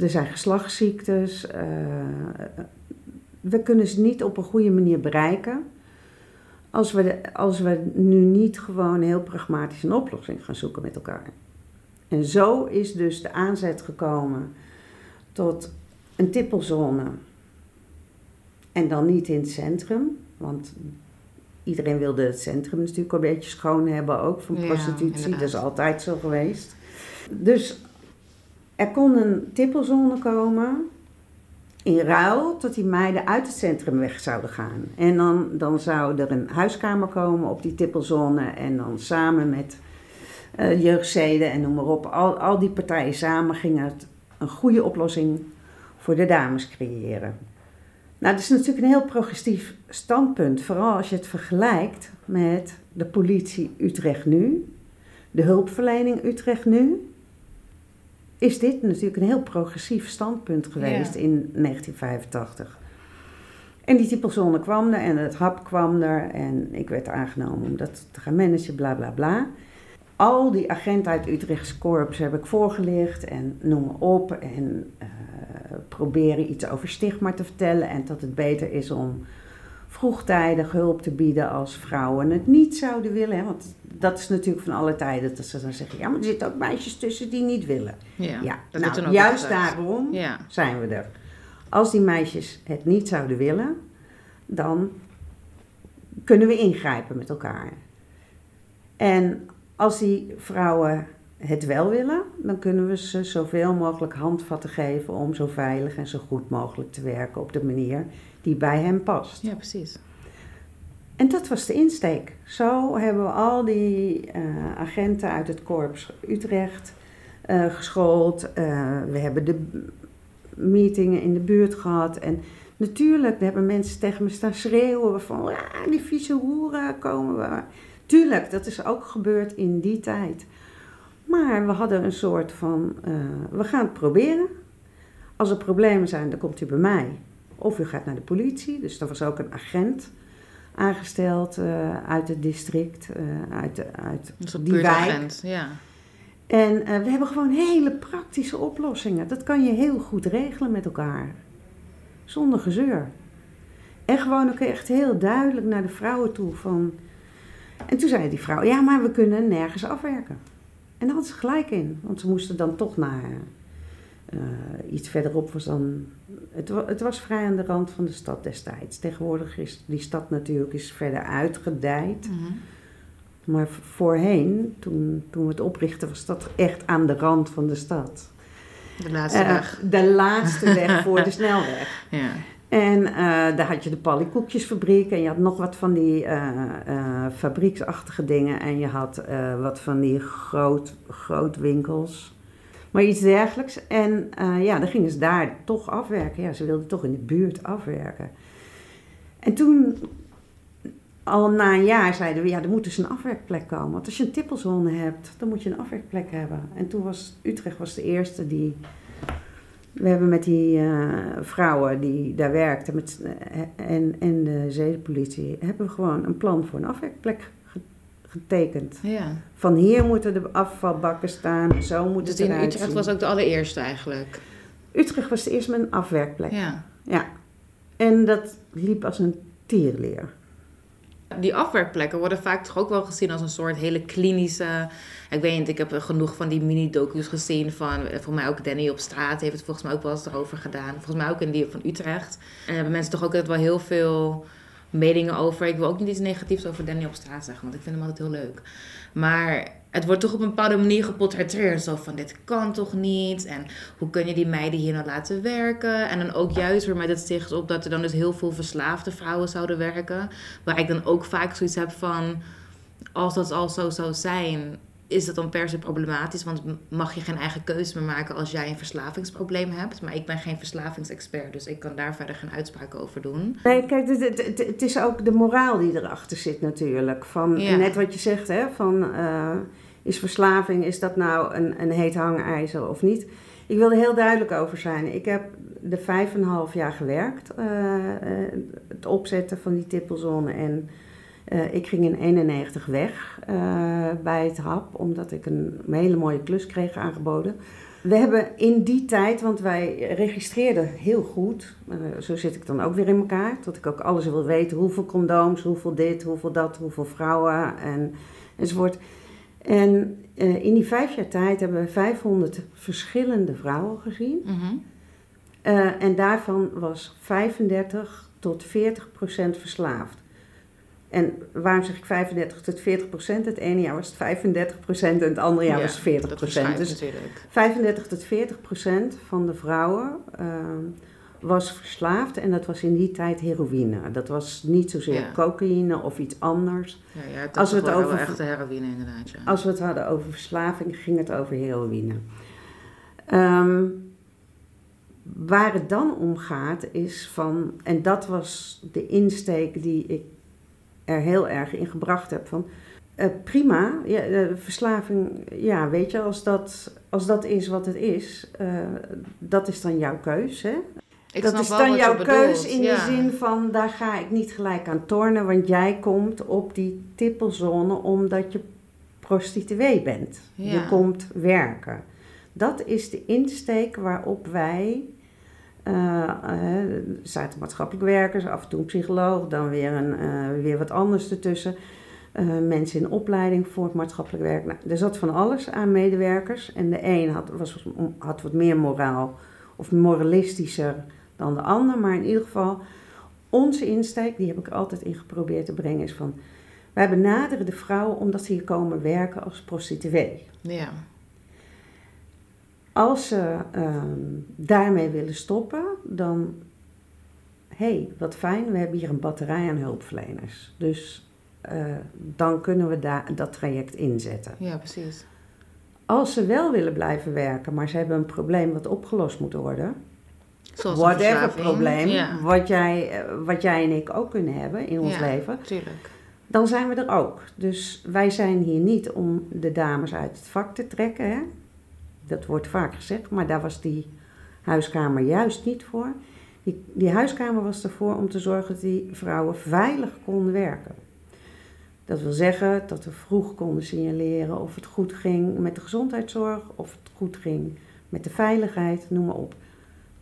[SPEAKER 2] er zijn geslachtsziektes. eh, we kunnen ze niet op een goede manier bereiken. Als we, als we nu niet gewoon heel pragmatisch een oplossing gaan zoeken met elkaar. En zo is dus de aanzet gekomen tot een tippelzone. En dan niet in het centrum, want iedereen wilde het centrum natuurlijk een beetje schoon hebben ook van
[SPEAKER 1] Ja,
[SPEAKER 2] prostitutie. dat is altijd zo geweest. Dus er kon een tippelzone komen in ruil dat die meiden uit het centrum weg zouden gaan. En dan, dan zou er een huiskamer komen op die tippelzone en dan samen met eh jeugdzeden en noem maar op, al, al die partijen samen gingen het een goede oplossing voor de dames creëren. Nou, dat is natuurlijk een heel progressief standpunt, vooral als je het vergelijkt met de politie Utrecht nu, de hulpverlening Utrecht nu. Is dit natuurlijk een heel progressief standpunt geweest
[SPEAKER 1] Ja.
[SPEAKER 2] in 1985. En die typelzone kwam er en het hap kwam er en ik werd aangenomen om dat te gaan managen, bla bla bla. Al die agenten uit Utrechtse korps heb ik voorgelicht en noem maar op. En eh, proberen iets over stigma te vertellen en dat het beter is om vroegtijdig hulp te bieden als vrouwen het niet zouden willen. Hè? Want dat is natuurlijk van alle tijden dat ze dan zeggen, ja, maar er zitten ook meisjes tussen die niet willen.
[SPEAKER 1] Ja,
[SPEAKER 2] Ja, nou, juist daarom
[SPEAKER 1] Ja.
[SPEAKER 2] zijn we er. Als die meisjes het niet zouden willen, dan kunnen we ingrijpen met elkaar. En als die vrouwen het wel willen, dan kunnen we ze zoveel mogelijk handvatten geven om zo veilig en zo goed mogelijk te werken op de manier die bij hen past.
[SPEAKER 1] ja, precies.
[SPEAKER 2] En dat was de insteek. Zo hebben we al die eh, agenten uit het korps Utrecht eh, geschoold. Eh, we hebben de meetingen in de buurt gehad. En natuurlijk hebben mensen tegen me staan schreeuwen van... "Ah, die vieze hoeren komen we. Tuurlijk, dat is ook gebeurd in die tijd. Maar we hadden een soort van... eh, we gaan het proberen. Als er problemen zijn, dan komt u bij mij. Of u gaat naar de politie. Dus er was ook een agent aangesteld eh, uit het district, eh, uit, de, uit die wijk.
[SPEAKER 1] buurtagent. Ja.
[SPEAKER 2] En we hebben gewoon hele praktische oplossingen. Dat kan je heel goed regelen met elkaar. Zonder gezeur. En gewoon ook echt heel duidelijk naar de vrouwen toe van... En toen zei die vrouw, ja, maar we kunnen nergens afwerken. En daar had ze gelijk in. Want ze moesten dan toch naar... eh, iets verderop was dan... Het, het was vrij aan de rand van de stad destijds. Tegenwoordig is die stad natuurlijk eens verder uitgedijd.
[SPEAKER 1] Mhm.
[SPEAKER 2] Maar voorheen, toen, toen we het oprichten, was dat echt aan de rand van de stad.
[SPEAKER 1] De laatste
[SPEAKER 2] Eh,
[SPEAKER 1] dag.
[SPEAKER 2] de laatste weg voor de snelweg.
[SPEAKER 1] Ja.
[SPEAKER 2] En eh, daar had je de Pallykoekjesfabriek en je had nog wat van die eh, fabrieksachtige dingen. En je had wat van die groot, grootwinkels. Maar iets dergelijks. En ja, dan gingen ze daar toch afwerken. Ja, ze wilden toch in de buurt afwerken. En toen al na een jaar zeiden we, ja, er moet dus een afwerkplek komen. Want als je een tippelzone hebt, dan moet je een afwerkplek hebben. En toen was Utrecht was de eerste die... We hebben met die eh, vrouwen die daar werkten met, eh, en, en de zedenpolitie... hebben we gewoon een plan voor een afwerkplek ge- getekend.
[SPEAKER 1] Ja.
[SPEAKER 2] Van hier moeten de afvalbakken staan, zo moet
[SPEAKER 1] Dus
[SPEAKER 2] het
[SPEAKER 1] in
[SPEAKER 2] eruit
[SPEAKER 1] Utrecht
[SPEAKER 2] zien.
[SPEAKER 1] was ook de allereerste eigenlijk.
[SPEAKER 2] Utrecht was de eerste met een afwerkplek.
[SPEAKER 1] Ja.
[SPEAKER 2] Ja. En dat liep als een tierleer.
[SPEAKER 1] Die afwerkplekken worden vaak toch ook wel gezien als een soort hele klinische. Ik weet niet, ik heb genoeg van die mini-docu's gezien van. eh, Volgens mij ook Danny op straat heeft het volgens mij ook wel eens erover gedaan. Volgens mij ook in die van Utrecht. En hebben mensen toch ook altijd wel heel veel meningen over. Ik wil ook niet iets negatiefs over Danny op straat zeggen, want ik vind hem altijd heel leuk. Maar het wordt toch op een bepaalde manier geportretteerd. Zo van, dit kan toch niet? En hoe kun je die meiden hier nou laten werken? En dan ook juist weer met het zicht op dat er dan dus heel veel verslaafde vrouwen zouden werken. Waar ik dan ook vaak zoiets heb van, als dat al zo zou zijn, is dat dan per se problematisch? Want mag je geen eigen keuze meer maken als jij een verslavingsprobleem hebt? Maar ik ben geen verslavingsexpert, dus ik kan daar verder geen uitspraken over doen.
[SPEAKER 2] Nee, kijk, het, het, het- het is ook de moraal die erachter zit natuurlijk. Van,
[SPEAKER 1] Ja.
[SPEAKER 2] Net wat je zegt, hè, van eh, is verslaving, is dat nou een, een heet hangijzer of niet? Ik wil er heel duidelijk over zijn. Ik heb de vijf en een half jaar gewerkt, eh, eh, het opzetten van die tippelzone. En eh, ik ging in 91 weg bij het HAP, omdat ik een hele mooie klus kreeg aangeboden. We hebben in die tijd, want wij registreerden heel goed, zo zit ik dan ook weer in elkaar, dat ik ook alles wil weten, hoeveel condooms, hoeveel dit, hoeveel dat, hoeveel vrouwen en, enzovoort. En eh, in die vijf jaar tijd hebben we 500 verschillende vrouwen gezien.
[SPEAKER 1] Mhm.
[SPEAKER 2] Eh, en daarvan was 35 tot 40 procent verslaafd. En waarom zeg ik 35 tot 40 procent? Het ene jaar was het 35 procent en het andere jaar
[SPEAKER 1] Ja,
[SPEAKER 2] was het 40
[SPEAKER 1] Dat
[SPEAKER 2] procent. Dus
[SPEAKER 1] natuurlijk.
[SPEAKER 2] 35 tot 40 procent van de vrouwen ehm, was verslaafd en dat was in die tijd heroïne. Dat was niet zozeer
[SPEAKER 1] Ja.
[SPEAKER 2] cocaïne of iets anders.
[SPEAKER 1] Ja, ja,
[SPEAKER 2] Als we het over-
[SPEAKER 1] echte heroïne inderdaad, ja.
[SPEAKER 2] Als we het hadden over verslaving, ging het over heroïne. Ehm, waar het dan om gaat is van, en dat was de insteek die ik er heel erg in gebracht heb van, eh, prima, ja, eh, verslaving, ja, weet je, als dat, als dat is wat het is, eh, dat is dan jouw keus, hè?
[SPEAKER 1] Ik
[SPEAKER 2] dat is dan jouw keus in
[SPEAKER 1] ja.
[SPEAKER 2] de zin van, daar ga ik niet gelijk aan tornen, want jij komt op die tippelzone omdat je prostituee bent. Je komt werken. Dat is de insteek waarop wij, eh, eh, zaten maatschappelijk werkers, af en toe een psycholoog, dan weer, een, eh, weer wat anders ertussen. Mensen in opleiding voor het maatschappelijk werk. Nou, er zat van alles aan medewerkers. En de een had, was, had wat meer moraal of moralistischer dan de ander. Maar in ieder geval, onze insteek, die heb ik altijd in geprobeerd te brengen, is van... Wij benaderen de vrouwen omdat ze hier komen werken als prostituee.
[SPEAKER 1] Ja.
[SPEAKER 2] Als ze ehm, daarmee willen stoppen, dan... Hé, hey, wat fijn, we hebben hier een batterij aan hulpverleners. Dus eh, dan kunnen we daar dat traject inzetten.
[SPEAKER 1] ja, precies.
[SPEAKER 2] Als ze wel willen blijven werken, maar ze hebben een probleem wat opgelost moet worden...
[SPEAKER 1] Zoals
[SPEAKER 2] whatever probleem,
[SPEAKER 1] Ja,
[SPEAKER 2] wat, jij, eh, wat jij en ik ook kunnen hebben in ons
[SPEAKER 1] Ja.
[SPEAKER 2] leven,
[SPEAKER 1] tuurlijk.
[SPEAKER 2] dan zijn we er ook. Dus wij zijn hier niet om de dames uit het vak te trekken. Hè? Dat wordt vaak gezegd, maar daar was die huiskamer juist niet voor. Die, die huiskamer was ervoor om te zorgen dat die vrouwen veilig konden werken. Dat wil zeggen dat we vroeg konden signaleren of het goed ging met de gezondheidszorg, of het goed ging met de veiligheid, noem maar op.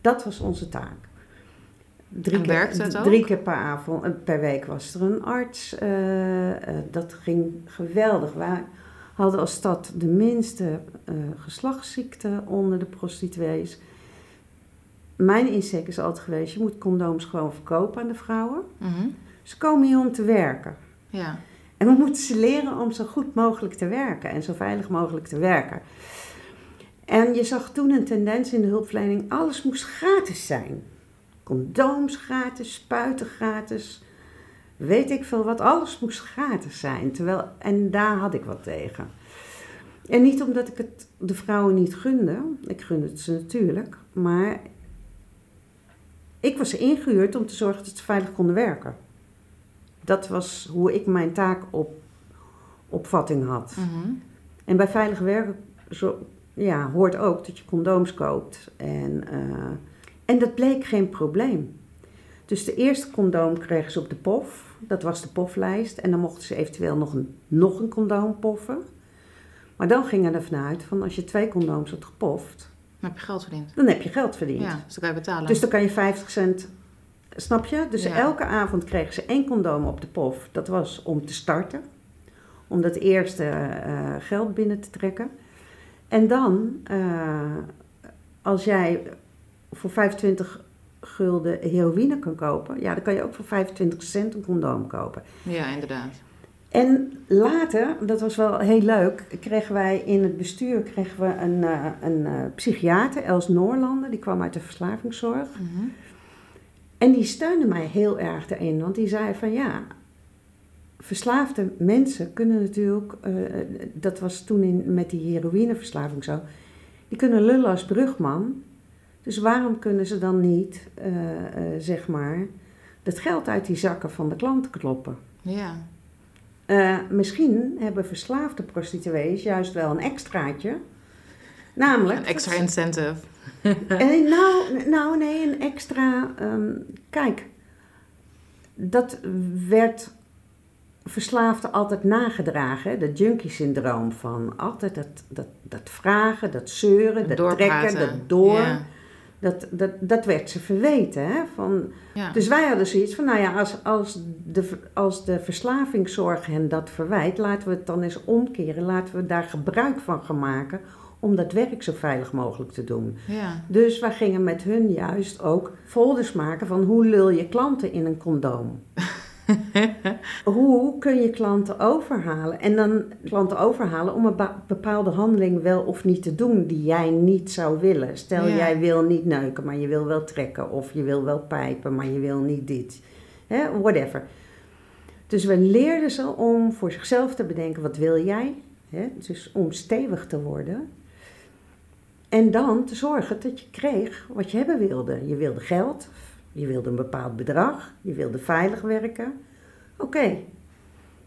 [SPEAKER 2] Dat was onze taak. Drie
[SPEAKER 1] ook?
[SPEAKER 2] Drie keer per, avond, eh, per week was er een arts. eh, eh, dat ging geweldig. Wij hadden als stad de minste eh, geslachtsziekte onder de prostituees. Mijn insteek is altijd geweest, je moet condooms gewoon verkopen aan de vrouwen.
[SPEAKER 1] Mhm.
[SPEAKER 2] Ze komen hier om te werken.
[SPEAKER 1] Ja.
[SPEAKER 2] En we moeten ze leren om zo goed mogelijk te werken en zo veilig mogelijk te werken. En je zag toen een tendens in de hulpverlening, alles moest gratis zijn. Condooms gratis, spuiten gratis, weet ik veel wat, alles moest gratis zijn. Terwijl, en daar had ik wat tegen. En niet omdat ik het de vrouwen niet gunde, ik gunde het ze natuurlijk, maar ik was ingehuurd om te zorgen dat ze veilig konden werken. Dat was hoe ik mijn taak op, opvatting had.
[SPEAKER 1] Mhm.
[SPEAKER 2] En bij veilig werken zo, ja, hoort ook dat je condooms koopt. En, eh, en dat bleek geen probleem. Dus de eerste condoom kregen ze op de pof. Dat was de poflijst. En dan mochten ze eventueel nog een, nog een condoom poffen. Maar dan gingen er vanuit van als je twee condooms had gepoft,
[SPEAKER 1] Dan heb je geld verdiend.
[SPEAKER 2] dan heb je geld verdiend.
[SPEAKER 1] Ja, dus dan kan je betalen.
[SPEAKER 2] Dus dan kan je 50 cent, snap je? Dus
[SPEAKER 1] Ja.
[SPEAKER 2] elke avond kregen ze één condoom op de pof. Dat was om te starten. Om dat eerste eh, geld binnen te trekken. En dan, eh, als jij voor 25 gulden heroïne kan kopen, ja, dan kan je ook voor 25 cent een condoom kopen.
[SPEAKER 1] Ja, inderdaad.
[SPEAKER 2] En later, dat was wel heel leuk, kregen wij in het bestuur kregen we een, eh, een eh, psychiater, Els Noorlander, die kwam uit de verslavingszorg.
[SPEAKER 1] Mhm.
[SPEAKER 2] En die steunde mij heel erg erin, want die zei van ja, verslaafde mensen kunnen natuurlijk, eh, dat was toen in, met die heroïneverslaving zo, die kunnen lullen als brugman. Dus waarom kunnen ze dan niet, eh, eh, zeg maar, dat geld uit die zakken van de klanten kloppen?
[SPEAKER 1] Ja.
[SPEAKER 2] Misschien hebben verslaafde prostituees juist wel een extraatje. Namelijk.
[SPEAKER 1] Een extra incentive.
[SPEAKER 2] Nou, nou, nee, een extra. ehm, kijk, dat werd verslaafden altijd nagedragen. hè, Dat junkie-syndroom van altijd dat, dat, dat vragen, dat zeuren, dat
[SPEAKER 1] Doorpraten.
[SPEAKER 2] trekken, dat door.
[SPEAKER 1] Ja.
[SPEAKER 2] Dat, dat, dat werd ze verweten. Hè? Van,
[SPEAKER 1] Ja.
[SPEAKER 2] dus wij hadden zoiets van, nou ja, als, als, de, als de verslavingszorg hen dat verwijt, laten we het dan eens omkeren. Laten we daar gebruik van gaan maken om dat werk zo veilig mogelijk te doen.
[SPEAKER 1] ja.
[SPEAKER 2] Dus wij gingen met hun juist ook folders maken van hoe lul je klanten in een condoom. hoe kun je klanten overhalen? En dan klanten overhalen om een bepaalde handeling wel of niet te doen die jij niet zou willen. Stel,
[SPEAKER 1] Ja.
[SPEAKER 2] jij wil niet neuken, maar je wil wel trekken. Of je wil wel pijpen, maar je wil niet dit. Hè, whatever. Dus we leerden ze om voor zichzelf te bedenken, wat wil jij? Hè? Dus om stevig te worden. En dan te zorgen dat je kreeg wat je hebben wilde. Je wilde geld, je wilde een bepaald bedrag, je wilde veilig werken. Oké,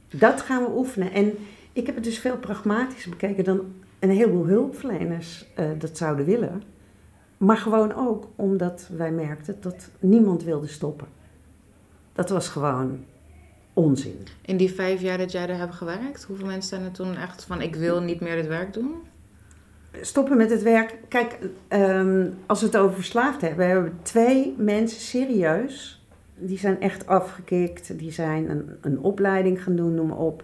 [SPEAKER 2] dat gaan we oefenen. En ik heb het dus veel pragmatischer bekeken dan een heleboel hulpverleners eh, dat zouden willen. Maar gewoon ook omdat wij merkten dat niemand wilde stoppen. Dat was gewoon onzin.
[SPEAKER 1] In die vijf jaar dat jij daar hebt gewerkt, hoeveel mensen zijn er toen echt van ik wil niet meer dit werk doen?
[SPEAKER 2] Stoppen met het werk. Kijk, ehm, als we het over verslaafd hebben, hebben we twee mensen serieus. Die zijn echt afgekikt. Die zijn een, een opleiding gaan doen, noem maar op.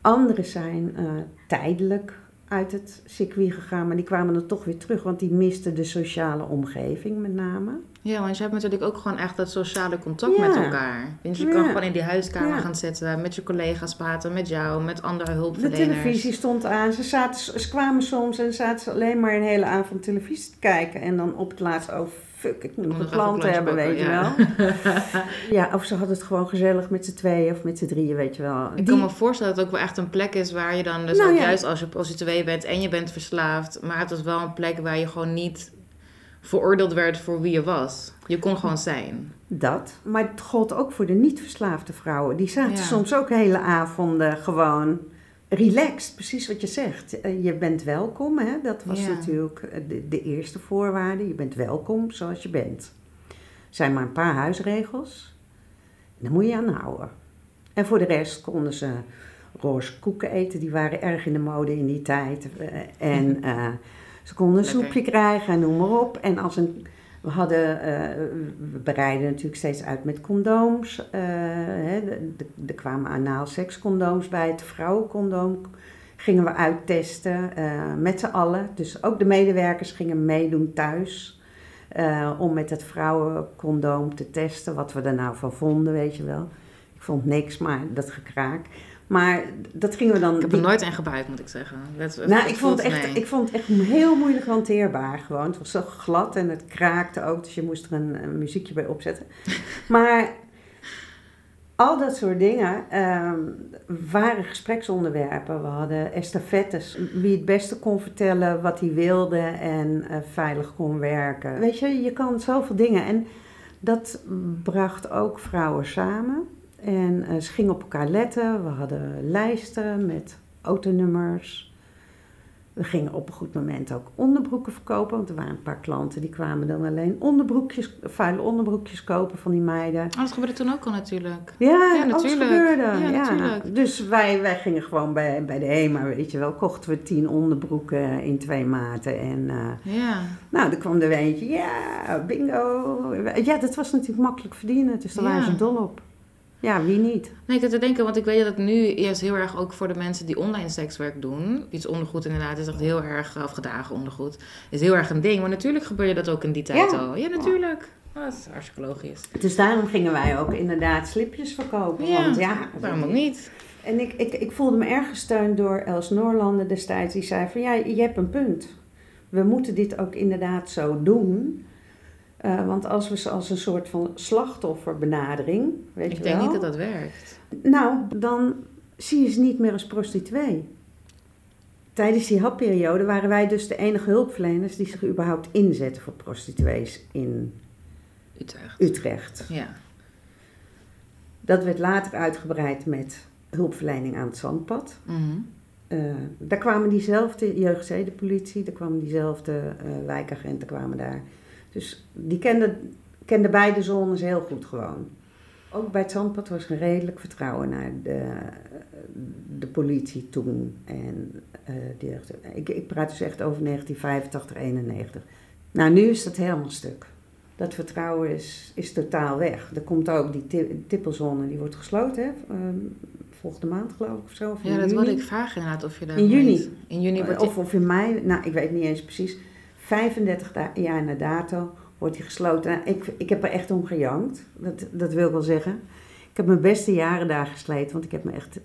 [SPEAKER 2] Anderen zijn eh, tijdelijk uit het circuit gegaan, maar die kwamen dan toch weer terug, want die misten de sociale omgeving met name.
[SPEAKER 1] Ja, want je hebt natuurlijk ook gewoon echt dat sociale contact
[SPEAKER 2] Ja.
[SPEAKER 1] met elkaar. Want je
[SPEAKER 2] Ja.
[SPEAKER 1] kan gewoon in die huiskamer
[SPEAKER 2] Ja.
[SPEAKER 1] gaan zitten, met je collega's praten, met jou, met andere
[SPEAKER 2] De
[SPEAKER 1] hulpverleners.
[SPEAKER 2] televisie stond aan. Ze, zaten, ze kwamen soms en zaten ze alleen maar een hele avond televisie te kijken. En dan op het laatst, oh fuck, ik moet een klant hebben, weet je wel. ja, of ze hadden het gewoon gezellig met z'n tweeën of met z'n drieën, weet je wel.
[SPEAKER 1] Ik
[SPEAKER 2] Die-
[SPEAKER 1] kan me voorstellen dat het ook wel echt een plek is waar je dan, dus
[SPEAKER 2] Nou
[SPEAKER 1] juist als je prostituee bent en je bent verslaafd, maar het was wel een plek waar je gewoon niet veroordeeld werd voor wie je was. Je kon gewoon zijn.
[SPEAKER 2] Dat. Maar het gold ook voor de niet-verslaafde vrouwen. Die zaten
[SPEAKER 1] Ja.
[SPEAKER 2] soms ook hele avonden gewoon relaxed. Precies wat je zegt. Eh, Je bent welkom, hè? dat was
[SPEAKER 1] Ja.
[SPEAKER 2] natuurlijk eh, de, de eerste voorwaarde. Je bent welkom zoals je bent. Er zijn maar een paar huisregels. Daar moet je aan houden. En voor de rest konden ze roze koeken eten. Die waren erg in de mode in die tijd. Eh, En eh, ze konden een
[SPEAKER 1] Lekker.
[SPEAKER 2] soepje krijgen en noem maar op. En als een we hadden, eh, we bereiden natuurlijk steeds uit met condooms. eh, hè, er kwamen anaal sekscondooms bij, het vrouwencondoom gingen we uittesten eh, met z'n allen. Dus ook de medewerkers gingen meedoen thuis om met het vrouwencondoom te testen wat we er nou van vonden, weet je wel. Ik vond niks, maar dat gekraak. Maar dat gingen we dan...
[SPEAKER 1] Ik heb
[SPEAKER 2] die-
[SPEAKER 1] er nooit een gebruikt, moet ik zeggen. Dat,
[SPEAKER 2] nou, ik vond, het echt, ik vond het echt heel moeilijk hanteerbaar gewoon. Het was zo glad en het kraakte ook, dus je moest er een, een muziekje bij opzetten. Maar al dat soort dingen ehm, waren gespreksonderwerpen. We hadden estafettes, wie het beste kon vertellen wat hij wilde en eh, veilig kon werken. Weet je, je kan zoveel dingen en dat bracht ook vrouwen samen. En eh, ze gingen op elkaar letten. We hadden lijsten met autonummers. We gingen op een goed moment ook onderbroeken verkopen. Want er waren een paar klanten die kwamen dan alleen onderbroekjes, vuile onderbroekjes kopen van die meiden.
[SPEAKER 1] Oh, dat gebeurde toen ook al natuurlijk.
[SPEAKER 2] Ja,
[SPEAKER 1] natuurlijk.
[SPEAKER 2] gebeurde.
[SPEAKER 1] Ja,
[SPEAKER 2] Ja,
[SPEAKER 1] natuurlijk.
[SPEAKER 2] Dus wij, wij gingen gewoon bij, bij de HEMA, weet je wel, kochten we tien onderbroeken in twee maten. En eh,
[SPEAKER 1] Ja.
[SPEAKER 2] nou, er kwam er eentje, ja, bingo. Ja, dat was natuurlijk makkelijk verdienen, dus daar
[SPEAKER 1] Ja.
[SPEAKER 2] waren ze dol op. Ja, wie niet?
[SPEAKER 1] Nee, ik zit te denken, want ik weet dat het nu eerst heel erg ook voor de mensen die online sekswerk doen. Iets ondergoed inderdaad is echt heel erg, of gedragen ondergoed, is heel erg een ding. Maar natuurlijk gebeurde dat ook in die tijd
[SPEAKER 2] Ja.
[SPEAKER 1] al. Ja, natuurlijk. Oh, dat is hartstikke logisch.
[SPEAKER 2] Dus daarom gingen wij ook inderdaad slipjes verkopen.
[SPEAKER 1] Ja,
[SPEAKER 2] want ja,
[SPEAKER 1] Waarom ook niet?
[SPEAKER 2] En ik, ik, ik voelde me erg gesteund door Els Noorlanden destijds. Die zei van ja, je hebt een punt. We moeten dit ook inderdaad zo doen. Eh, want als we ze als een soort van slachtofferbenadering, weet
[SPEAKER 1] Ik
[SPEAKER 2] je
[SPEAKER 1] denk
[SPEAKER 2] wel.
[SPEAKER 1] niet dat dat werkt.
[SPEAKER 2] Nou, dan zie je ze niet meer als prostituee. Tijdens die happeriode waren wij dus de enige hulpverleners die zich überhaupt inzetten voor prostituees in
[SPEAKER 1] Utrecht.
[SPEAKER 2] Utrecht.
[SPEAKER 1] Ja.
[SPEAKER 2] Dat werd later uitgebreid met hulpverlening aan het zandpad.
[SPEAKER 1] Mhm.
[SPEAKER 2] Eh, daar kwamen diezelfde jeugdzedenpolitie, daar kwamen diezelfde eh, wijkagenten kwamen daar. Dus die kenden, kenden beide zones heel goed gewoon. Ook bij het Zandpad was er redelijk vertrouwen naar de, de politie toen. En, eh, die, ik, ik praat dus echt over 1985, 91. Nou, nu is dat helemaal stuk. Dat vertrouwen is, is totaal weg. Er komt ook die ti- tippelzone, die wordt gesloten, hè? ehm, volgende maand geloof ik of zo. Of
[SPEAKER 1] Ja, dat wilde ik vragen inderdaad of je daar
[SPEAKER 2] In juni.
[SPEAKER 1] In juni wordt.
[SPEAKER 2] Of, of in mei, nou ik weet niet eens precies. 35 da- jaar na dato wordt die gesloten. Nou, ik, ik heb er echt om gejankt, dat, dat wil ik wel zeggen. Ik heb mijn beste jaren daar gesleten, want ik heb me echt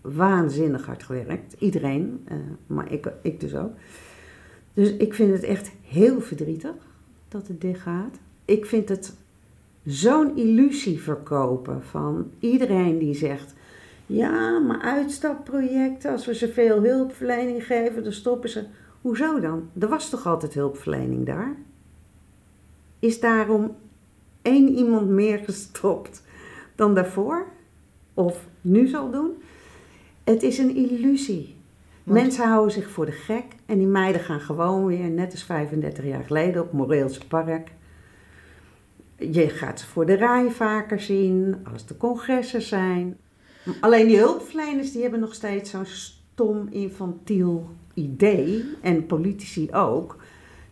[SPEAKER 2] waanzinnig hard gewerkt. Iedereen, eh, maar ik, ik dus ook. Dus ik vind het echt heel verdrietig dat het dicht gaat. Ik vind het zo'n illusie verkopen van iedereen die zegt... Ja, maar uitstapprojecten, als we ze veel hulpverlening geven, dan stoppen ze. Hoezo dan? Er was toch altijd hulpverlening daar? Is daarom één iemand meer gestopt dan daarvoor? Of nu zal doen? Het is een illusie.
[SPEAKER 1] Want-
[SPEAKER 2] Mensen houden zich voor de gek en die meiden gaan gewoon weer, net als 35 jaar geleden, op Moreelse Park. Je gaat ze voor de rij vaker zien, als de congressen zijn. Alleen die hulpverleners die hebben nog steeds zo'n stom, infantiel idee, en politici ook,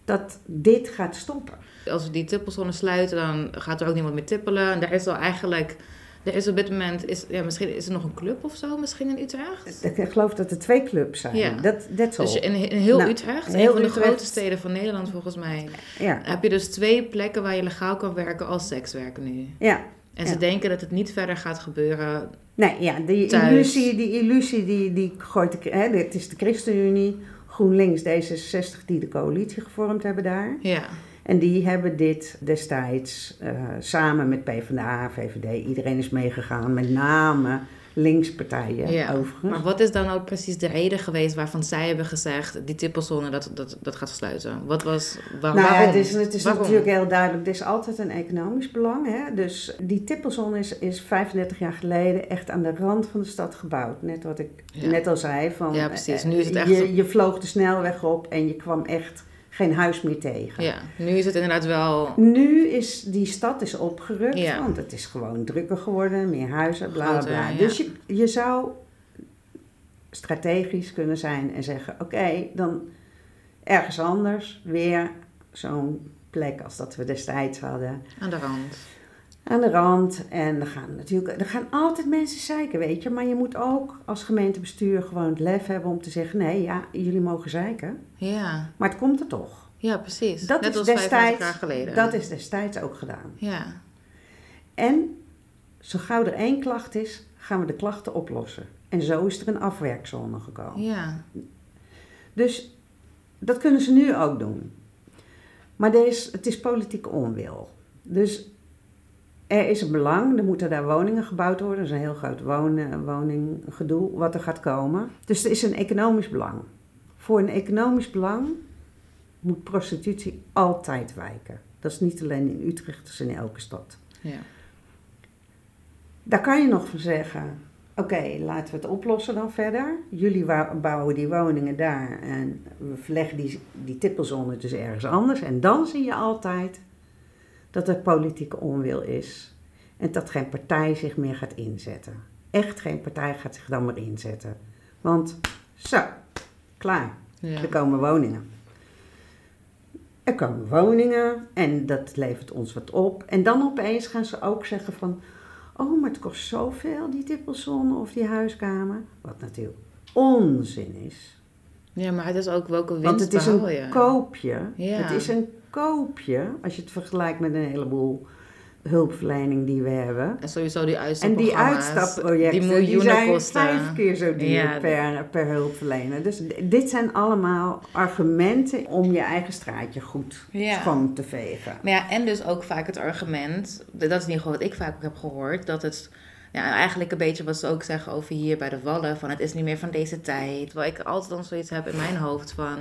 [SPEAKER 2] dat dit gaat stoppen.
[SPEAKER 1] Als we die tippelzone sluiten, dan gaat er ook niemand meer tippelen. En daar is al eigenlijk... Er is op dit moment... Is, ja, misschien is er nog een club of zo, misschien in Utrecht?
[SPEAKER 2] Ik geloof dat er twee clubs zijn.
[SPEAKER 1] Ja.
[SPEAKER 2] Dat that's
[SPEAKER 1] Dus in, in heel
[SPEAKER 2] Nou,
[SPEAKER 1] Utrecht,
[SPEAKER 2] heel
[SPEAKER 1] een van de
[SPEAKER 2] Utrecht.
[SPEAKER 1] grote steden van Nederland volgens mij,
[SPEAKER 2] Ja,
[SPEAKER 1] heb je dus twee plekken waar je legaal kan werken als sekswerker nu.
[SPEAKER 2] ja.
[SPEAKER 1] En ze denken dat het niet verder gaat gebeuren.
[SPEAKER 2] Nee, ja, die
[SPEAKER 1] Thuis.
[SPEAKER 2] illusie, die illusie die, die gooit de, hè, het is de ChristenUnie, GroenLinks, D66 die de coalitie gevormd hebben daar.
[SPEAKER 1] Ja,
[SPEAKER 2] En die hebben dit destijds eh, samen met PvdA, VVD, iedereen is meegegaan, met name linkspartijen
[SPEAKER 1] ja.
[SPEAKER 2] overigens.
[SPEAKER 1] Maar wat is dan ook precies de reden geweest waarvan zij hebben gezegd, die tippelzone, dat, dat, dat gaat sluiten? Wat was, waar,
[SPEAKER 2] Nou ja,
[SPEAKER 1] waarom?
[SPEAKER 2] het is, het is
[SPEAKER 1] Waarom?
[SPEAKER 2] natuurlijk heel duidelijk. Er is altijd een economisch belang. Hè? Dus die tippelzone is, is 35 jaar geleden echt aan de rand van de stad gebouwd. Net wat ik
[SPEAKER 1] Ja.
[SPEAKER 2] net al zei. Van,
[SPEAKER 1] Ja, precies.
[SPEAKER 2] eh,
[SPEAKER 1] Nu is het echt
[SPEAKER 2] Je, je vloog de snelweg op en je kwam echt geen huis meer tegen.
[SPEAKER 1] Ja, nu is het inderdaad wel...
[SPEAKER 2] Nu is die stad is opgerukt,
[SPEAKER 1] Ja.
[SPEAKER 2] want het is gewoon drukker geworden, meer huizen, bla bla bla.
[SPEAKER 1] ja.
[SPEAKER 2] Dus je, je zou strategisch kunnen zijn en zeggen: oké, dan ergens anders weer zo'n plek als dat we destijds hadden.
[SPEAKER 1] Aan de rand.
[SPEAKER 2] Aan de rand. En er gaan natuurlijk, er gaan altijd mensen zeiken, weet je. Maar je moet ook als gemeentebestuur gewoon het lef hebben om te zeggen: nee, ja, jullie mogen zeiken.
[SPEAKER 1] Ja,
[SPEAKER 2] Maar het komt er toch.
[SPEAKER 1] ja precies.
[SPEAKER 2] Dat
[SPEAKER 1] Net
[SPEAKER 2] is
[SPEAKER 1] als 25
[SPEAKER 2] destijds,
[SPEAKER 1] jaar geleden.
[SPEAKER 2] dat is destijds ook gedaan.
[SPEAKER 1] Ja,
[SPEAKER 2] En zo gauw er één klacht is, gaan we de klachten oplossen. En zo is er een afwerkzone gekomen.
[SPEAKER 1] ja.
[SPEAKER 2] Dus dat kunnen ze nu ook doen. Maar er is, het is politieke onwil. Dus er is een belang, er moeten daar woningen gebouwd worden. Dat is een heel groot wonen, woninggedoe wat er gaat komen. Dus er is een economisch belang. Voor een economisch belang moet prostitutie altijd wijken. Dat is niet alleen in Utrecht, dat is in elke stad.
[SPEAKER 1] ja.
[SPEAKER 2] Daar kan je nog van zeggen, oké, laten we het oplossen dan verder. Jullie bouwen die woningen daar en we verleggen die, die tippelzone dus ergens anders. En dan zie je altijd dat er politieke onwil is. En dat geen partij zich meer gaat inzetten. Echt geen partij gaat zich dan meer inzetten. Want, zo, klaar.
[SPEAKER 1] Ja.
[SPEAKER 2] Er komen woningen. Er komen woningen en dat levert ons wat op. En dan opeens gaan ze ook zeggen van... Oh, maar het kost zoveel, die tippelzone of die huiskamer. Wat natuurlijk onzin is.
[SPEAKER 1] ja, maar het is ook welke winst
[SPEAKER 2] Want het is een
[SPEAKER 1] je?
[SPEAKER 2] koopje.
[SPEAKER 1] Ja.
[SPEAKER 2] Het is een koopje, als je het vergelijkt met een heleboel hulpverlening die we hebben.
[SPEAKER 1] En sowieso die
[SPEAKER 2] En die uitstapprojecten,
[SPEAKER 1] Die
[SPEAKER 2] die, zijn
[SPEAKER 1] kosten.
[SPEAKER 2] vijf keer zo duur
[SPEAKER 1] Ja.
[SPEAKER 2] per, per hulpverlener. Dus dit zijn allemaal argumenten om je eigen straatje goed
[SPEAKER 1] Ja.
[SPEAKER 2] schoon te vegen.
[SPEAKER 1] Maar ja, en dus ook vaak het argument, dat is in ieder geval wat ik vaak heb gehoord, dat het ja, eigenlijk een beetje wat ze ook zeggen over hier bij de Wallen, van het is niet meer van deze tijd. Terwijl ik altijd dan zoiets heb in mijn hoofd van,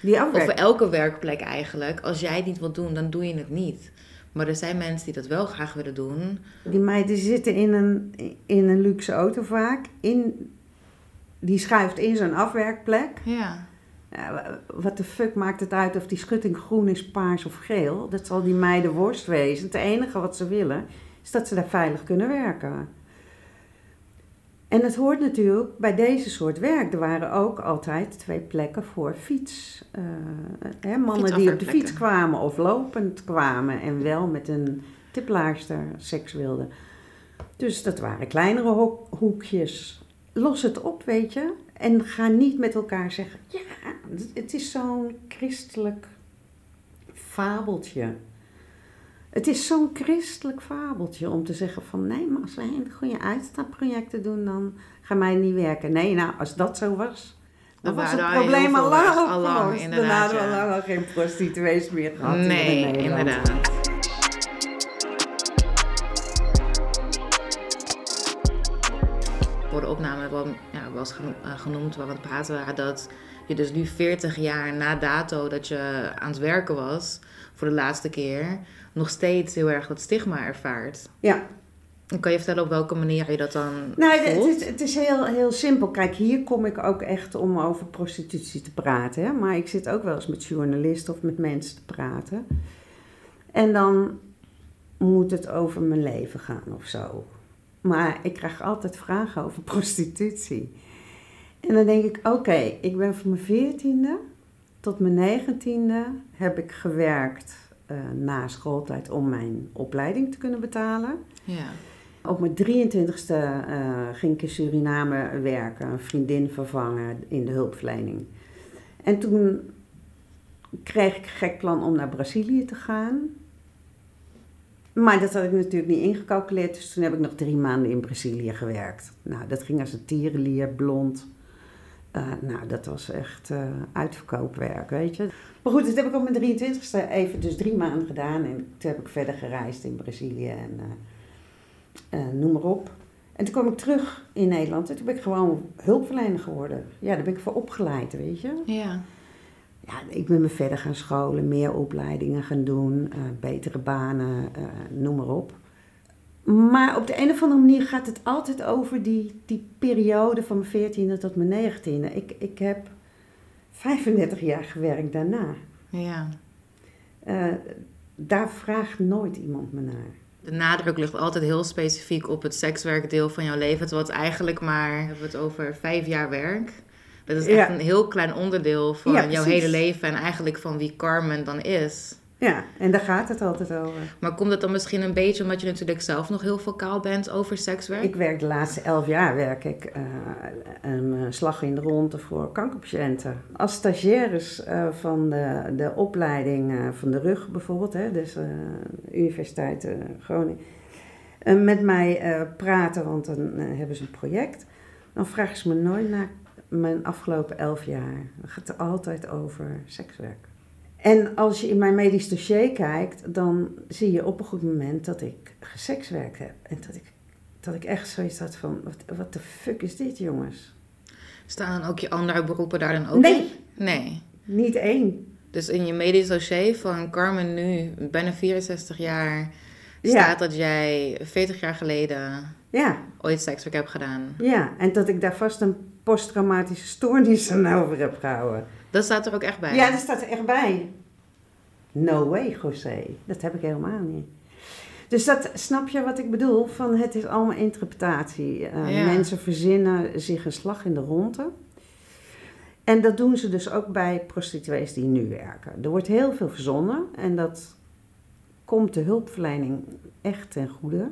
[SPEAKER 2] Die afwerking.
[SPEAKER 1] elke werkplek eigenlijk, als jij het niet wilt doen, dan doe je het niet. Maar er zijn mensen die dat wel graag willen doen.
[SPEAKER 2] Die meiden zitten in een, in een luxe auto vaak. In, die schuift in zo'n afwerkplek.
[SPEAKER 1] Ja.
[SPEAKER 2] Ja, wat de fuck maakt het uit of die schutting groen is, paars of geel? Dat zal die meiden worst wezen. Het enige wat ze willen is dat ze daar veilig kunnen werken. En het hoort natuurlijk bij deze soort werk. Er waren ook altijd twee plekken voor fiets. eh, hè, mannen die op de fiets kwamen of lopend kwamen en wel met een tiplaarster seks wilden. Dus dat waren kleinere ho- hoekjes. Los het op, weet je. En ga niet met elkaar zeggen: ja, het is zo'n christelijk fabeltje. Het is zo'n christelijk fabeltje om te zeggen van nee, maar als wij een goede uitstapprojecten doen, dan gaan wij niet werken. Nee, nou, als dat zo was, dan
[SPEAKER 1] Dan
[SPEAKER 2] was het probleem al lang.
[SPEAKER 1] Al
[SPEAKER 2] opgelost. Dan hadden we al lang geen prostituees meer gehad
[SPEAKER 1] nee,
[SPEAKER 2] in
[SPEAKER 1] inderdaad. Voor de opname wel, ja, was eh, genoemd waar we aan het praten waren dat je dus nu 40 jaar na dato dat je aan het werken was voor de laatste keer nog steeds heel erg dat stigma ervaart.
[SPEAKER 2] Ja,
[SPEAKER 1] En kan je vertellen op welke manier je dat dan
[SPEAKER 2] Nou, het,
[SPEAKER 1] voelt?
[SPEAKER 2] het is, het is heel, heel simpel. Kijk, hier kom ik ook echt om over prostitutie te praten. Hè? Maar ik zit ook wel eens met journalisten of met mensen te praten. En dan moet het over mijn leven gaan of zo. Maar ik krijg altijd vragen over prostitutie. En dan denk ik, oké, ik ben van mijn veertiende tot mijn negentiende heb ik gewerkt eh, na schooltijd om mijn opleiding te kunnen betalen.
[SPEAKER 1] Ja.
[SPEAKER 2] Op mijn 23ste eh, ging ik in Suriname werken, een vriendin vervangen in de hulpverlening. En toen kreeg ik een gek plan om naar Brazilië te gaan. Maar dat had ik natuurlijk niet ingecalculeerd, dus toen heb ik nog drie maanden in Brazilië gewerkt. Nou, dat ging als een tierenlier, blond. Eh, nou, dat was echt eh, uitverkoopwerk, weet je. Maar goed, dat heb ik op mijn 23ste even dus drie maanden gedaan. En toen heb ik verder gereisd in Brazilië en... eh, noem maar op. En toen kwam ik terug in Nederland en toen ben ik gewoon hulpverlener geworden. Ja, daar ben ik voor opgeleid, weet je.
[SPEAKER 1] Ja.
[SPEAKER 2] Ja, ik ben me verder gaan scholen, meer opleidingen gaan doen, betere banen, noem maar op. Maar op de een of andere manier gaat het altijd over die, die periode van mijn 14e tot mijn 19e. Ik, ik heb 35 jaar gewerkt daarna.
[SPEAKER 1] ja.
[SPEAKER 2] Eh, daar vraagt nooit iemand me naar.
[SPEAKER 1] De nadruk ligt altijd heel specifiek op het sekswerkdeel van jouw leven. Terwijl het eigenlijk maar, hebben we het over vijf jaar werk. Dat is echt
[SPEAKER 2] Ja.
[SPEAKER 1] een heel klein onderdeel van
[SPEAKER 2] Ja,
[SPEAKER 1] jouw hele leven en eigenlijk van wie Carmen dan is.
[SPEAKER 2] Ja, en daar gaat het altijd over.
[SPEAKER 1] Maar komt het dan misschien een beetje omdat je natuurlijk zelf nog heel vocaal bent over sekswerk?
[SPEAKER 2] Ik werk de laatste elf jaar werk ik eh, een eh, slag in de ronde voor kankerpatiënten. Als stagiaires eh, van de, de opleiding van de rug bijvoorbeeld, hè, dus Universiteit Groningen, met mij praten, want dan hebben ze een project. Dan vragen ze me nooit naar mijn afgelopen elf jaar. Dan gaat het altijd over sekswerk. En als je in mijn medisch dossier kijkt, dan zie je op een goed moment dat ik gesekswerkt heb. En dat ik, dat ik echt zoiets had van, wat, wat de fuck is dit jongens?
[SPEAKER 1] Staan ook je andere beroepen daar dan ook
[SPEAKER 2] Nee.
[SPEAKER 1] in? Nee.
[SPEAKER 2] Niet één.
[SPEAKER 1] Dus in je medisch dossier van Carmen nu, bijna 64 jaar, staat dat jij 40 jaar geleden
[SPEAKER 2] Ja,
[SPEAKER 1] ooit sekswerk hebt gedaan.
[SPEAKER 2] ja. En dat ik daar vast een posttraumatische stoornis aan over heb gehouden.
[SPEAKER 1] Dat staat er ook echt bij.
[SPEAKER 2] Ja, dat staat er echt bij. No way, José. Dat heb ik helemaal niet. Dus dat, snap je wat ik bedoel? Van het is allemaal interpretatie. Eh,
[SPEAKER 1] Ja.
[SPEAKER 2] Mensen verzinnen zich een slag in de ronde. En dat doen ze dus ook bij prostituees die nu werken. Er wordt heel veel verzonnen en dat komt de hulpverlening echt ten goede.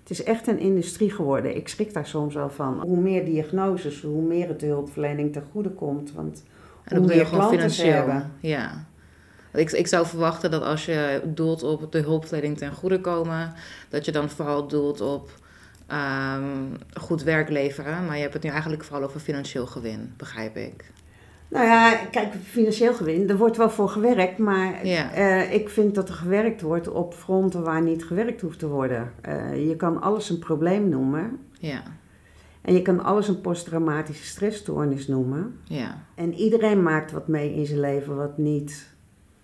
[SPEAKER 2] Het is echt een industrie geworden. Ik schrik daar soms wel van. Hoe meer diagnoses, hoe meer het de hulpverlening ten goede komt. Want
[SPEAKER 1] En dan bedoel je gewoon financieel. Ja. Ik, ik zou verwachten dat als je doelt op de hulpverlening ten goede komen, dat je dan vooral doelt op ehm, goed werk leveren. Maar je hebt het nu eigenlijk vooral over financieel gewin, begrijp ik.
[SPEAKER 2] Nou ja, kijk, financieel gewin, er wordt wel voor gewerkt, maar eh, ik vind dat er gewerkt wordt op fronten waar niet gewerkt hoeft te worden. Eh, je kan alles een probleem noemen
[SPEAKER 1] Ja,
[SPEAKER 2] en je kan alles een posttraumatische stressstoornis noemen.
[SPEAKER 1] ja.
[SPEAKER 2] En iedereen maakt wat mee in zijn leven wat niet...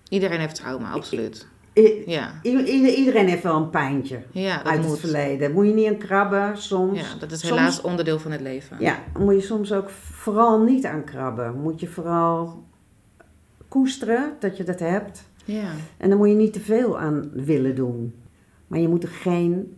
[SPEAKER 1] Iedereen heeft trauma, absoluut.
[SPEAKER 2] I-
[SPEAKER 1] Ja,
[SPEAKER 2] i- iedereen heeft wel een pijntje
[SPEAKER 1] ja
[SPEAKER 2] uit het verleden. Moet je niet aan krabben soms.
[SPEAKER 1] Ja, dat is
[SPEAKER 2] Soms-
[SPEAKER 1] helaas onderdeel van het leven.
[SPEAKER 2] Ja, moet je soms ook vooral niet aan krabben. Moet je vooral koesteren dat je dat hebt.
[SPEAKER 1] Ja,
[SPEAKER 2] En daar moet je niet te veel aan willen doen. Maar je moet er geen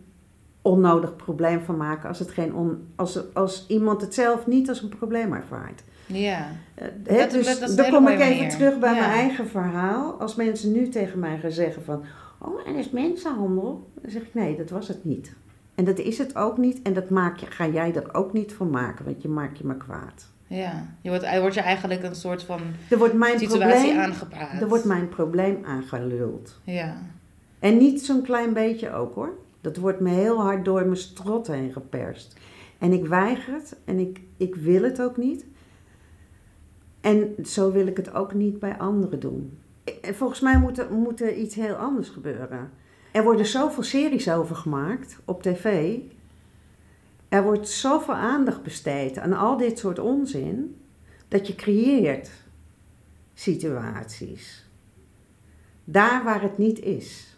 [SPEAKER 2] onnodig probleem van maken als, het geen on, als, als iemand het zelf niet als een probleem ervaart.
[SPEAKER 1] ja.
[SPEAKER 2] Eh,
[SPEAKER 1] Dat-
[SPEAKER 2] dus
[SPEAKER 1] dat
[SPEAKER 2] dan kom ik even
[SPEAKER 1] manier.
[SPEAKER 2] terug bij
[SPEAKER 1] Ja.
[SPEAKER 2] mijn eigen verhaal. Als mensen nu tegen mij gaan zeggen van... Oh, en is mensenhandel? Dan zeg ik nee, dat was het niet. En dat is het ook niet. En dat maak je, ga jij er ook niet van maken, want je maakt je maar kwaad.
[SPEAKER 1] ja. Je wordt, er wordt je eigenlijk een soort van
[SPEAKER 2] Er wordt mijn
[SPEAKER 1] situatie
[SPEAKER 2] probleem,
[SPEAKER 1] aangepraat.
[SPEAKER 2] er wordt mijn probleem aangeluld.
[SPEAKER 1] Ja,
[SPEAKER 2] En niet zo'n klein beetje ook hoor. Dat wordt me heel hard door mijn strot heen geperst. En ik weiger het en ik, ik wil het ook niet. En zo wil ik het ook niet bij anderen doen. En volgens mij moet er, moet er iets heel anders gebeuren. Er worden zoveel series over gemaakt op tv. Er wordt zoveel aandacht besteed aan al dit soort onzin. Dat je creëert situaties. Daar waar het niet is.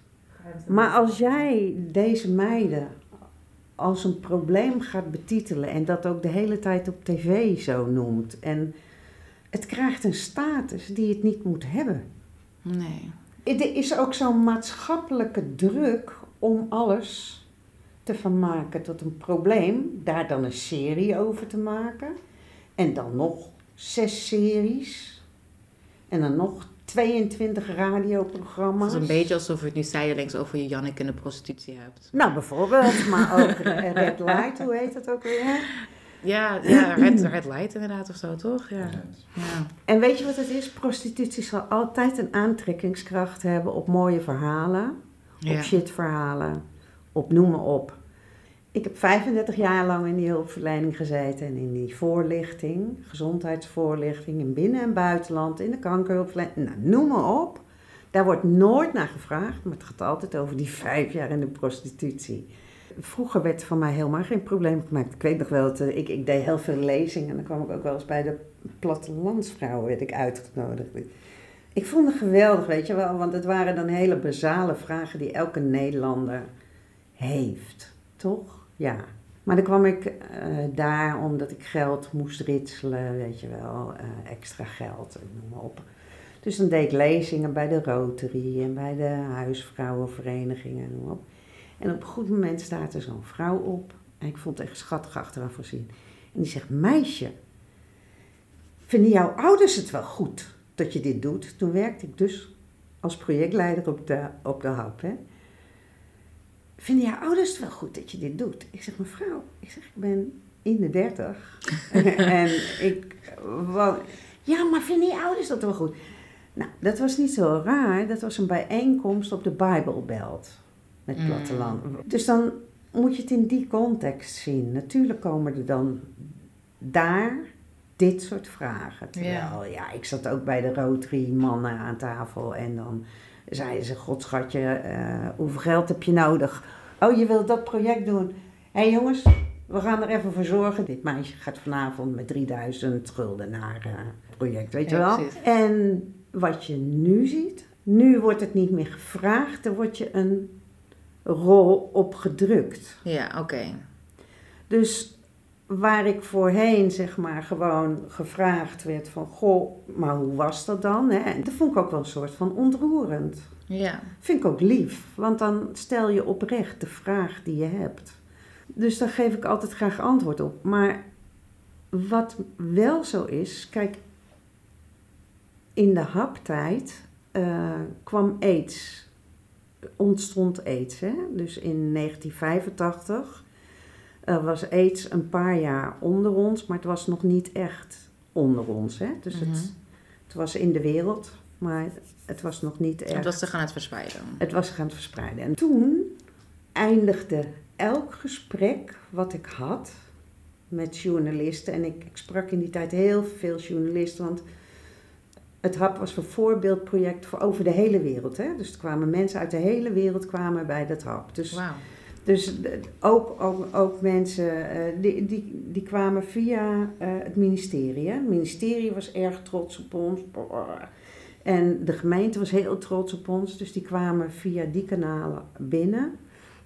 [SPEAKER 2] Maar als jij deze meiden als een probleem gaat betitelen en dat ook de hele tijd op tv zo noemt en het krijgt een status die het niet moet hebben.
[SPEAKER 1] nee.
[SPEAKER 2] Er is ook zo'n maatschappelijke druk om alles te vermaken tot een probleem, daar dan een serie over te maken en dan nog zes series en dan nog 22
[SPEAKER 1] Het
[SPEAKER 2] radioprogramma's.
[SPEAKER 1] is een beetje alsof je het nu zijdelings over je Jannik in de prostitutie hebt.
[SPEAKER 2] Nou, bijvoorbeeld, maar ook Red Light, hoe heet dat ook weer?
[SPEAKER 1] Ja, ja red, red light inderdaad of zo, toch? Ja. ja.
[SPEAKER 2] En weet je wat het is? Prostitutie zal altijd een aantrekkingskracht hebben op mooie verhalen,
[SPEAKER 1] Ja.
[SPEAKER 2] op shitverhalen, op noem maar op. Ik heb 35 jaar lang in die hulpverlening gezeten en in die voorlichting, gezondheidsvoorlichting in binnen- en buitenland, in de kankerhulpverlening, nou, noem maar op. Daar wordt nooit naar gevraagd, maar het gaat altijd over die vijf jaar in de prostitutie. Vroeger werd van mij helemaal geen probleem gemaakt. Ik weet nog wel, dat, eh, ik, ik deed heel veel lezingen en dan kwam ik ook wel eens bij de plattelandsvrouwen werd ik uitgenodigd. Ik vond het geweldig, weet je wel, want het waren dan hele basale vragen die elke Nederlander heeft, toch? Ja. Maar dan kwam ik eh, daar omdat ik geld moest ritselen, weet je wel, eh, extra geld, noem maar op. Dus dan deed ik lezingen bij de Rotary en bij de huisvrouwenverenigingen en noem maar op. En op een goed moment staat er zo'n vrouw op. En ik vond het echt schattig achteraf voorzien. En die zegt, meisje, vinden jouw ouders het wel goed dat je dit doet? Toen werkte ik dus als projectleider op de, op de HAP. Hè? Vinden jouw ouders het wel goed dat je dit doet? Ik zeg, mevrouw, ik zeg, ik ben in de dertig. en ik, wel, ja, maar vinden je ouders dat wel goed? Nou, dat was niet zo raar. Dat was een bijeenkomst op de Bijbelbelt met
[SPEAKER 1] Mm.
[SPEAKER 2] platteland. Dus dan moet je het in die context zien. Natuurlijk komen er dan daar dit soort vragen. Terwijl, ja, ik zat ook bij de Rotary mannen aan tafel en dan zeiden ze, godschatje, eh hoeveel geld heb je nodig? Oh, je wilt dat project doen. Hé hey jongens, we gaan er even voor zorgen. Dit meisje gaat vanavond met 3000 gulden naar eh, het project, weet je wel?
[SPEAKER 1] precies.
[SPEAKER 2] En wat je nu ziet, nu wordt het niet meer gevraagd, er wordt je een rol op gedrukt.
[SPEAKER 1] Ja, oké.
[SPEAKER 2] Dus waar ik voorheen zeg maar gewoon gevraagd werd van... Goh, maar hoe was dat dan? Hè? En dat vond ik ook wel een soort van ontroerend.
[SPEAKER 1] Ja.
[SPEAKER 2] Vind ik ook lief, want dan stel je oprecht de vraag die je hebt. Dus daar geef ik altijd graag antwoord op. Maar wat wel zo is, kijk, in de haptijd eh, kwam aids, ontstond aids. Hè? Dus in 1985 uh, was aids een paar jaar onder ons, maar het was nog niet echt onder ons. Hè? Dus het,
[SPEAKER 1] Mhm.
[SPEAKER 2] het was in de wereld, maar het was nog niet echt.
[SPEAKER 1] Het was zich aan het verspreiden.
[SPEAKER 2] Het was gaan verspreiden. En toen eindigde elk gesprek wat ik had met journalisten. En ik, ik sprak in die tijd heel veel journalisten, want het HAP was een voorbeeldproject voor over de hele wereld. Hè? Dus er kwamen mensen uit de hele wereld kwamen bij dat HAP. Dus,
[SPEAKER 1] Wauw.
[SPEAKER 2] Dus ook, ook, ook mensen eh, die, die, die kwamen via eh, het ministerie. Het ministerie was erg trots op ons. En de gemeente was heel trots op ons. Dus die kwamen via die kanalen binnen.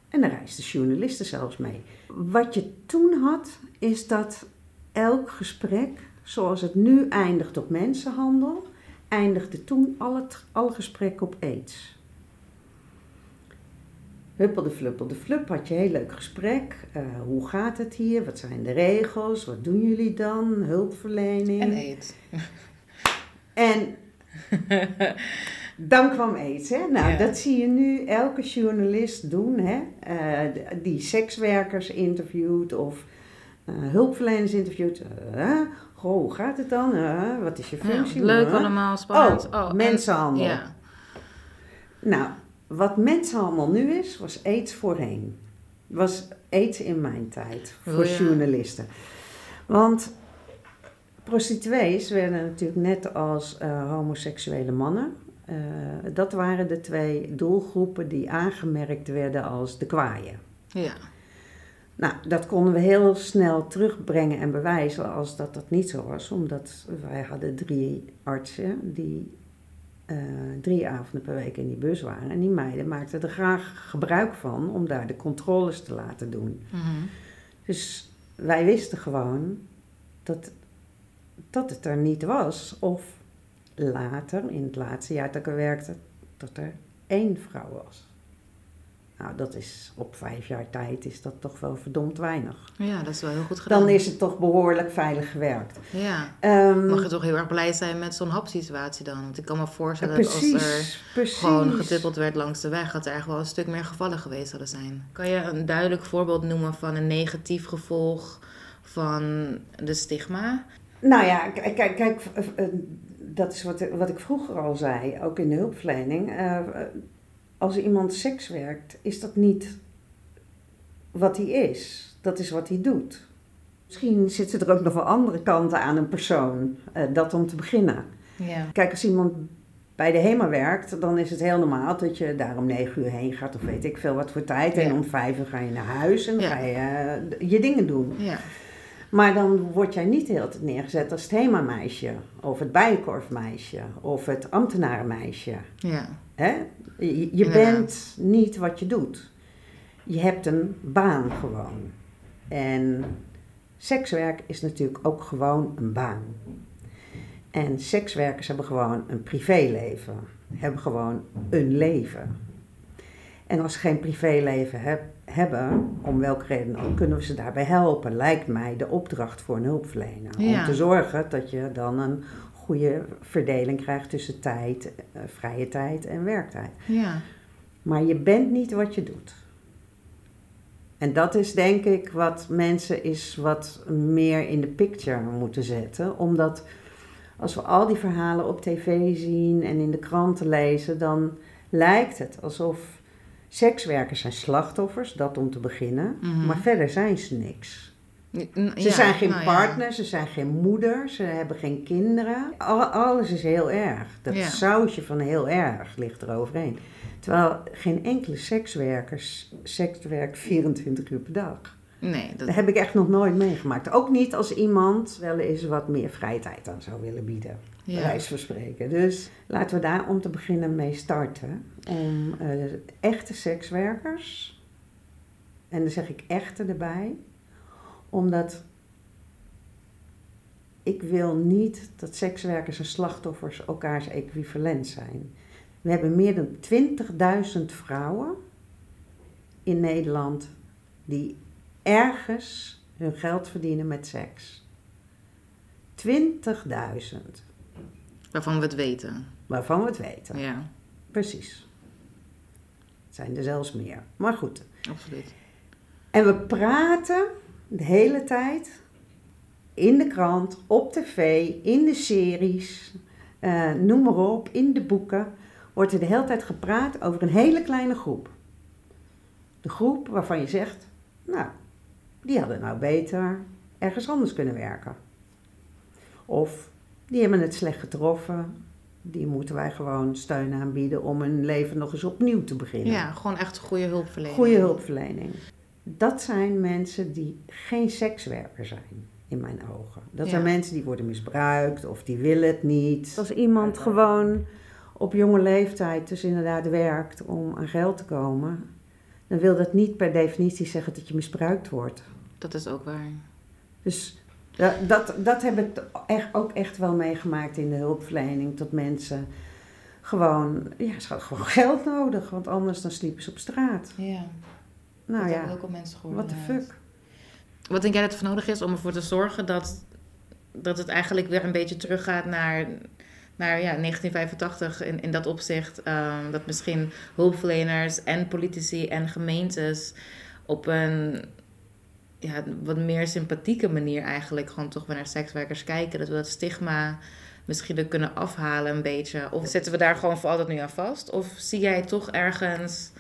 [SPEAKER 2] En daar reisden journalisten zelfs mee. Wat je toen had, is dat elk gesprek, zoals het nu eindigt op mensenhandel, eindigde toen al het, alle gesprekken op aids. Huppelde fluppelde flup, had je een heel leuk gesprek. Eh, hoe gaat het hier? Wat zijn de regels? Wat doen jullie dan? Hulpverlening.
[SPEAKER 1] En eet.
[SPEAKER 2] En dan kwam aids. Hè? Nou,
[SPEAKER 1] Ja.
[SPEAKER 2] dat zie je nu elke journalist doen. Hè? Eh, die sekswerkers interviewt of eh, hulpverleners interviewt. Goh, hoe gaat het dan? Wat is je
[SPEAKER 1] Ja,
[SPEAKER 2] functie?
[SPEAKER 1] leuk allemaal, spannend.
[SPEAKER 2] Oh,
[SPEAKER 1] en-
[SPEAKER 2] mensenhandel.
[SPEAKER 1] Ja.
[SPEAKER 2] Nou, wat mensenhandel nu is, was aids voorheen. Was aids in mijn tijd voor
[SPEAKER 1] ja.
[SPEAKER 2] journalisten. Want prostituees werden natuurlijk net als eh, homoseksuele mannen. eh, dat waren de twee doelgroepen die aangemerkt werden als de kwaaien.
[SPEAKER 1] Ja.
[SPEAKER 2] Nou, dat konden we heel snel terugbrengen en bewijzen als dat dat niet zo was. Omdat wij hadden drie artsen die eh, drie avonden per week in die bus waren. En die meiden maakten er graag gebruik van om daar de controles te laten doen.
[SPEAKER 1] Mhm.
[SPEAKER 2] Dus wij wisten gewoon dat, dat het er niet was. Of later, in het laatste jaar dat ik er werkte, dat er één vrouw was. Nou, dat is op vijf jaar tijd is dat toch wel verdomd weinig.
[SPEAKER 1] ja, dat is wel heel goed gedaan.
[SPEAKER 2] Dan is het toch behoorlijk veilig gewerkt.
[SPEAKER 1] Ja.
[SPEAKER 2] Ehm,
[SPEAKER 1] Mag je toch heel erg blij zijn met zo'n hapsituatie dan? Want ik kan me voorstellen dat als er
[SPEAKER 2] precies,
[SPEAKER 1] gewoon getippeld werd langs de weg, dat er echt wel een stuk meer gevallen geweest zouden zijn. Kan je een duidelijk voorbeeld noemen van een negatief gevolg van de stigma?
[SPEAKER 2] Nou ja, kijk, kijk eh, eh, dat is wat, wat ik vroeger al zei, ook in de hulpverlening. Eh, als iemand seks werkt, is dat niet wat hij is. Dat is wat hij doet. Misschien zitten er ook nog wel andere kanten aan een persoon. eh, dat om te beginnen.
[SPEAKER 1] Ja.
[SPEAKER 2] Kijk, als iemand bij de HEMA werkt, dan is het heel normaal dat je daar om negen uur heen gaat. Of weet ik veel wat voor tijd. En om vijf uur ga je naar huis en dan
[SPEAKER 1] Ja.
[SPEAKER 2] ga je eh, je dingen doen.
[SPEAKER 1] Ja.
[SPEAKER 2] Maar dan word jij niet de hele tijd neergezet als het HEMA-meisje. Of het bijenkorfmeisje. Of het ambtenarenmeisje.
[SPEAKER 1] Ja.
[SPEAKER 2] Hè? Je, bent niet wat je doet. Je hebt een baan gewoon. En sekswerk is natuurlijk ook gewoon een baan. En sekswerkers hebben gewoon een privéleven. Hebben gewoon een leven. En als ze geen privéleven heb- hebben, om welke reden ook, kunnen we ze daarbij helpen. Lijkt mij de opdracht voor een hulpverlener.
[SPEAKER 1] Ja.
[SPEAKER 2] Om te zorgen dat je dan een goede verdeling krijgt tussen tijd, eh, vrije tijd en werktijd.
[SPEAKER 1] Ja.
[SPEAKER 2] Maar je bent niet wat je doet. En dat is denk ik wat mensen is wat meer in de picture moeten zetten. Omdat als we al die verhalen op tv zien en in de kranten lezen, dan lijkt het alsof sekswerkers zijn slachtoffers, dat om te beginnen.
[SPEAKER 1] Mhm.
[SPEAKER 2] Maar verder zijn ze niks. Ze
[SPEAKER 1] ja,
[SPEAKER 2] zijn geen
[SPEAKER 1] nou ja.
[SPEAKER 2] partner, ze zijn geen moeder, ze hebben geen kinderen. Al- alles is heel erg. Dat
[SPEAKER 1] Ja.
[SPEAKER 2] sausje van heel erg ligt er overheen. Terwijl geen enkele sekswerkers seks werkt 24 uur per dag.
[SPEAKER 1] Nee, dat,
[SPEAKER 2] Dat heb ik echt nog nooit meegemaakt. Ook niet als iemand wel eens wat meer vrije tijd aan zou willen bieden. bij wijze van spreken. Dus laten we daar om te beginnen mee starten. Om eh, echte sekswerkers, en dan zeg ik echte erbij, omdat ik wil niet dat sekswerkers en slachtoffers elkaars equivalent zijn. We hebben meer dan 20.000 vrouwen in Nederland die ergens hun geld verdienen met seks. 20.000.
[SPEAKER 1] Waarvan we het weten.
[SPEAKER 2] Waarvan we het weten.
[SPEAKER 1] Ja,
[SPEAKER 2] Precies. Het zijn er zelfs meer. Maar goed.
[SPEAKER 1] absoluut.
[SPEAKER 2] En we praten de hele tijd in de krant, op tv, in de series, eh, noem maar op, in de boeken, wordt er de hele tijd gepraat over een hele kleine groep. De groep waarvan je zegt, nou, die hadden nou beter ergens anders kunnen werken. Of die hebben het slecht getroffen, die moeten wij gewoon steun aanbieden om hun leven nog eens opnieuw te beginnen.
[SPEAKER 1] Ja, gewoon echt goede hulpverlening.
[SPEAKER 2] Goede hulpverlening. Dat zijn mensen die geen sekswerker zijn, in mijn ogen. Dat
[SPEAKER 1] Ja.
[SPEAKER 2] zijn mensen die worden misbruikt of die willen het niet. Als iemand gewoon op jonge leeftijd dus inderdaad werkt om aan geld te komen, dan wil dat niet per definitie zeggen dat je misbruikt wordt.
[SPEAKER 1] Dat is ook waar.
[SPEAKER 2] Dus dat, dat, dat heb ik echt, ook echt wel meegemaakt in de hulpverlening. Dat mensen gewoon, ja, ze hadden gewoon geld nodig, want anders dan sliepen ze op straat.
[SPEAKER 1] Ja.
[SPEAKER 2] Nou
[SPEAKER 1] dat
[SPEAKER 2] ja,
[SPEAKER 1] ook al mensen gehoord.
[SPEAKER 2] what the fuck.
[SPEAKER 1] Wat denk jij dat er voor nodig is om ervoor te zorgen dat, dat het eigenlijk weer een beetje teruggaat naar, naar ja, 1985 in, in dat opzicht? ehm, dat misschien hulpverleners en politici en gemeentes op een ja, wat meer sympathieke manier eigenlijk gewoon toch weer naar sekswerkers kijken. Dat we dat stigma misschien er kunnen afhalen een beetje. Of zetten we daar gewoon voor altijd nu aan vast? Of zie jij toch ergens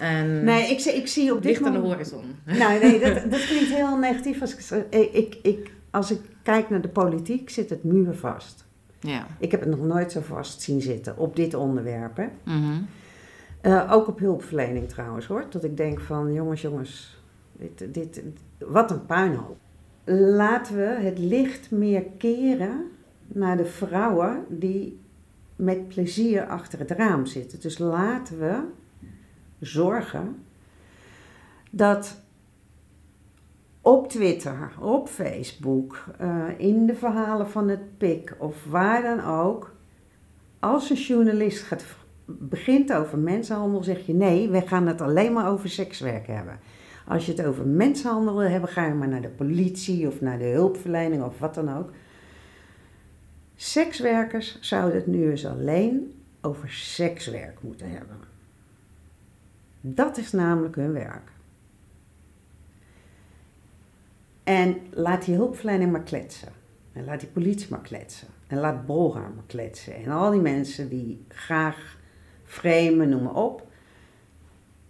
[SPEAKER 1] een
[SPEAKER 2] Nee, ik, zie- ik zie op dit
[SPEAKER 1] licht aan de horizon?
[SPEAKER 2] Nou, nee, dat, dat klinkt heel negatief. Als ik, ik, ik, als ik kijk naar de politiek, zit het muurvast.
[SPEAKER 1] Ja.
[SPEAKER 2] Ik heb het nog nooit zo vast zien zitten op dit onderwerp. Hè.
[SPEAKER 1] Mhm.
[SPEAKER 2] Eh, ook op hulpverlening trouwens hoor. Dat ik denk van jongens, jongens, dit, dit, wat een puinhoop. Laten we het licht meer keren naar de vrouwen die met plezier achter het raam zitten. Dus laten we zorgen dat op Twitter, op Facebook, eh, in de verhalen van het PIK of waar dan ook, als een journalist begint over mensenhandel, zeg je nee, we gaan het alleen maar over sekswerk hebben. Als je het over mensenhandel wil hebben, ga je maar naar de politie of naar de hulpverlening of wat dan ook. Sekswerkers zouden het nu eens alleen over sekswerk moeten hebben. Dat is namelijk hun werk. En laat die hulpverlening maar kletsen. En laat die politie maar kletsen. En laat Bolga maar kletsen. En al die mensen die graag framen, noem maar op.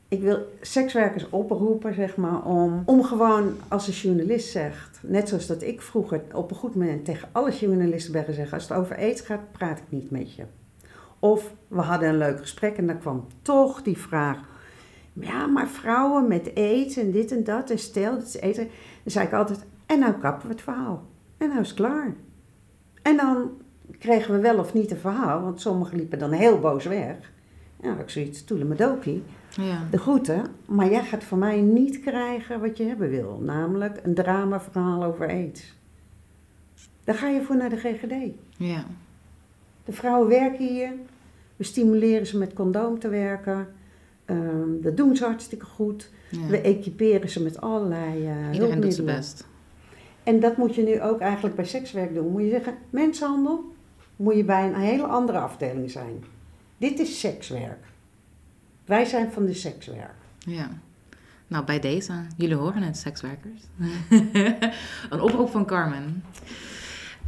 [SPEAKER 2] Ik wil sekswerkers oproepen, zeg maar, om, om gewoon als een journalist zegt, net zoals dat ik vroeger op een goed moment tegen alle journalisten ben gezegd, als het over aids gaat, praat ik niet met je. Of we hadden een leuk gesprek en dan kwam toch die vraag, ja, maar vrouwen met aids en dit en dat en stel, dat is eten. Dan zei ik altijd, en nou kappen we het verhaal. En nou is het klaar. En dan kregen we wel of niet een verhaal, want sommigen liepen dan heel boos weg. Ja, ik zoiets, toelemedokie.
[SPEAKER 1] Ja.
[SPEAKER 2] De groeten, maar jij gaat van mij niet krijgen wat je hebben wil. Namelijk een dramaverhaal over aids. Daar ga je voor naar de GGD.
[SPEAKER 1] Ja.
[SPEAKER 2] De vrouwen werken hier. We stimuleren ze met condoom te werken. Ehm, dat doen ze hartstikke goed.
[SPEAKER 1] ja.
[SPEAKER 2] We equiperen ze met allerlei eh
[SPEAKER 1] Iedereen doet zijn
[SPEAKER 2] hulpmiddelen.
[SPEAKER 1] best.
[SPEAKER 2] En dat moet je nu ook eigenlijk bij sekswerk doen. Moet je zeggen, mensenhandel moet je bij een hele andere afdeling zijn. Dit is sekswerk. Wij zijn van de sekswerk.
[SPEAKER 1] Ja. Nou, bij deze. Jullie horen het, sekswerkers. een oproep van Carmen.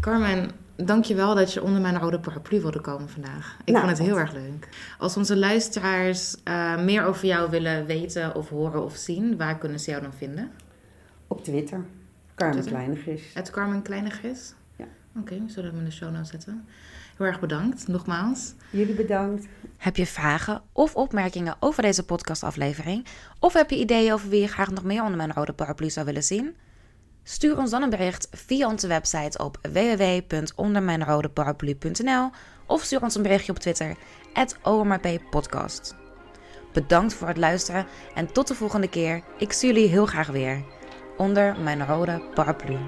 [SPEAKER 1] Carmen, dankjewel dat je onder mijn oude paraplu wilde komen vandaag. Ik
[SPEAKER 2] Nou,
[SPEAKER 1] vond het heel erg leuk. Als onze luisteraars eh, meer over jou willen weten of horen of zien, waar kunnen ze jou dan vinden?
[SPEAKER 2] Op Twitter. Carmen? Kleinigis.
[SPEAKER 1] Het Carmen Kleinigis?
[SPEAKER 2] Ja.
[SPEAKER 1] Oké, we zullen hem in de show notes zetten. Heel erg bedankt, nogmaals.
[SPEAKER 2] Jullie bedankt.
[SPEAKER 3] Heb je vragen of opmerkingen over deze podcastaflevering? Of heb je ideeën over wie je graag nog meer onder mijn rode paraplu zou willen zien?
[SPEAKER 1] Stuur ons dan een bericht via onze website op www.ondermijnrodeparaplu.nl of stuur ons een berichtje op Twitter, @omrpodcast. Bedankt voor het luisteren en tot de volgende keer. Ik zie jullie heel graag weer. Onder mijn rode paraplu.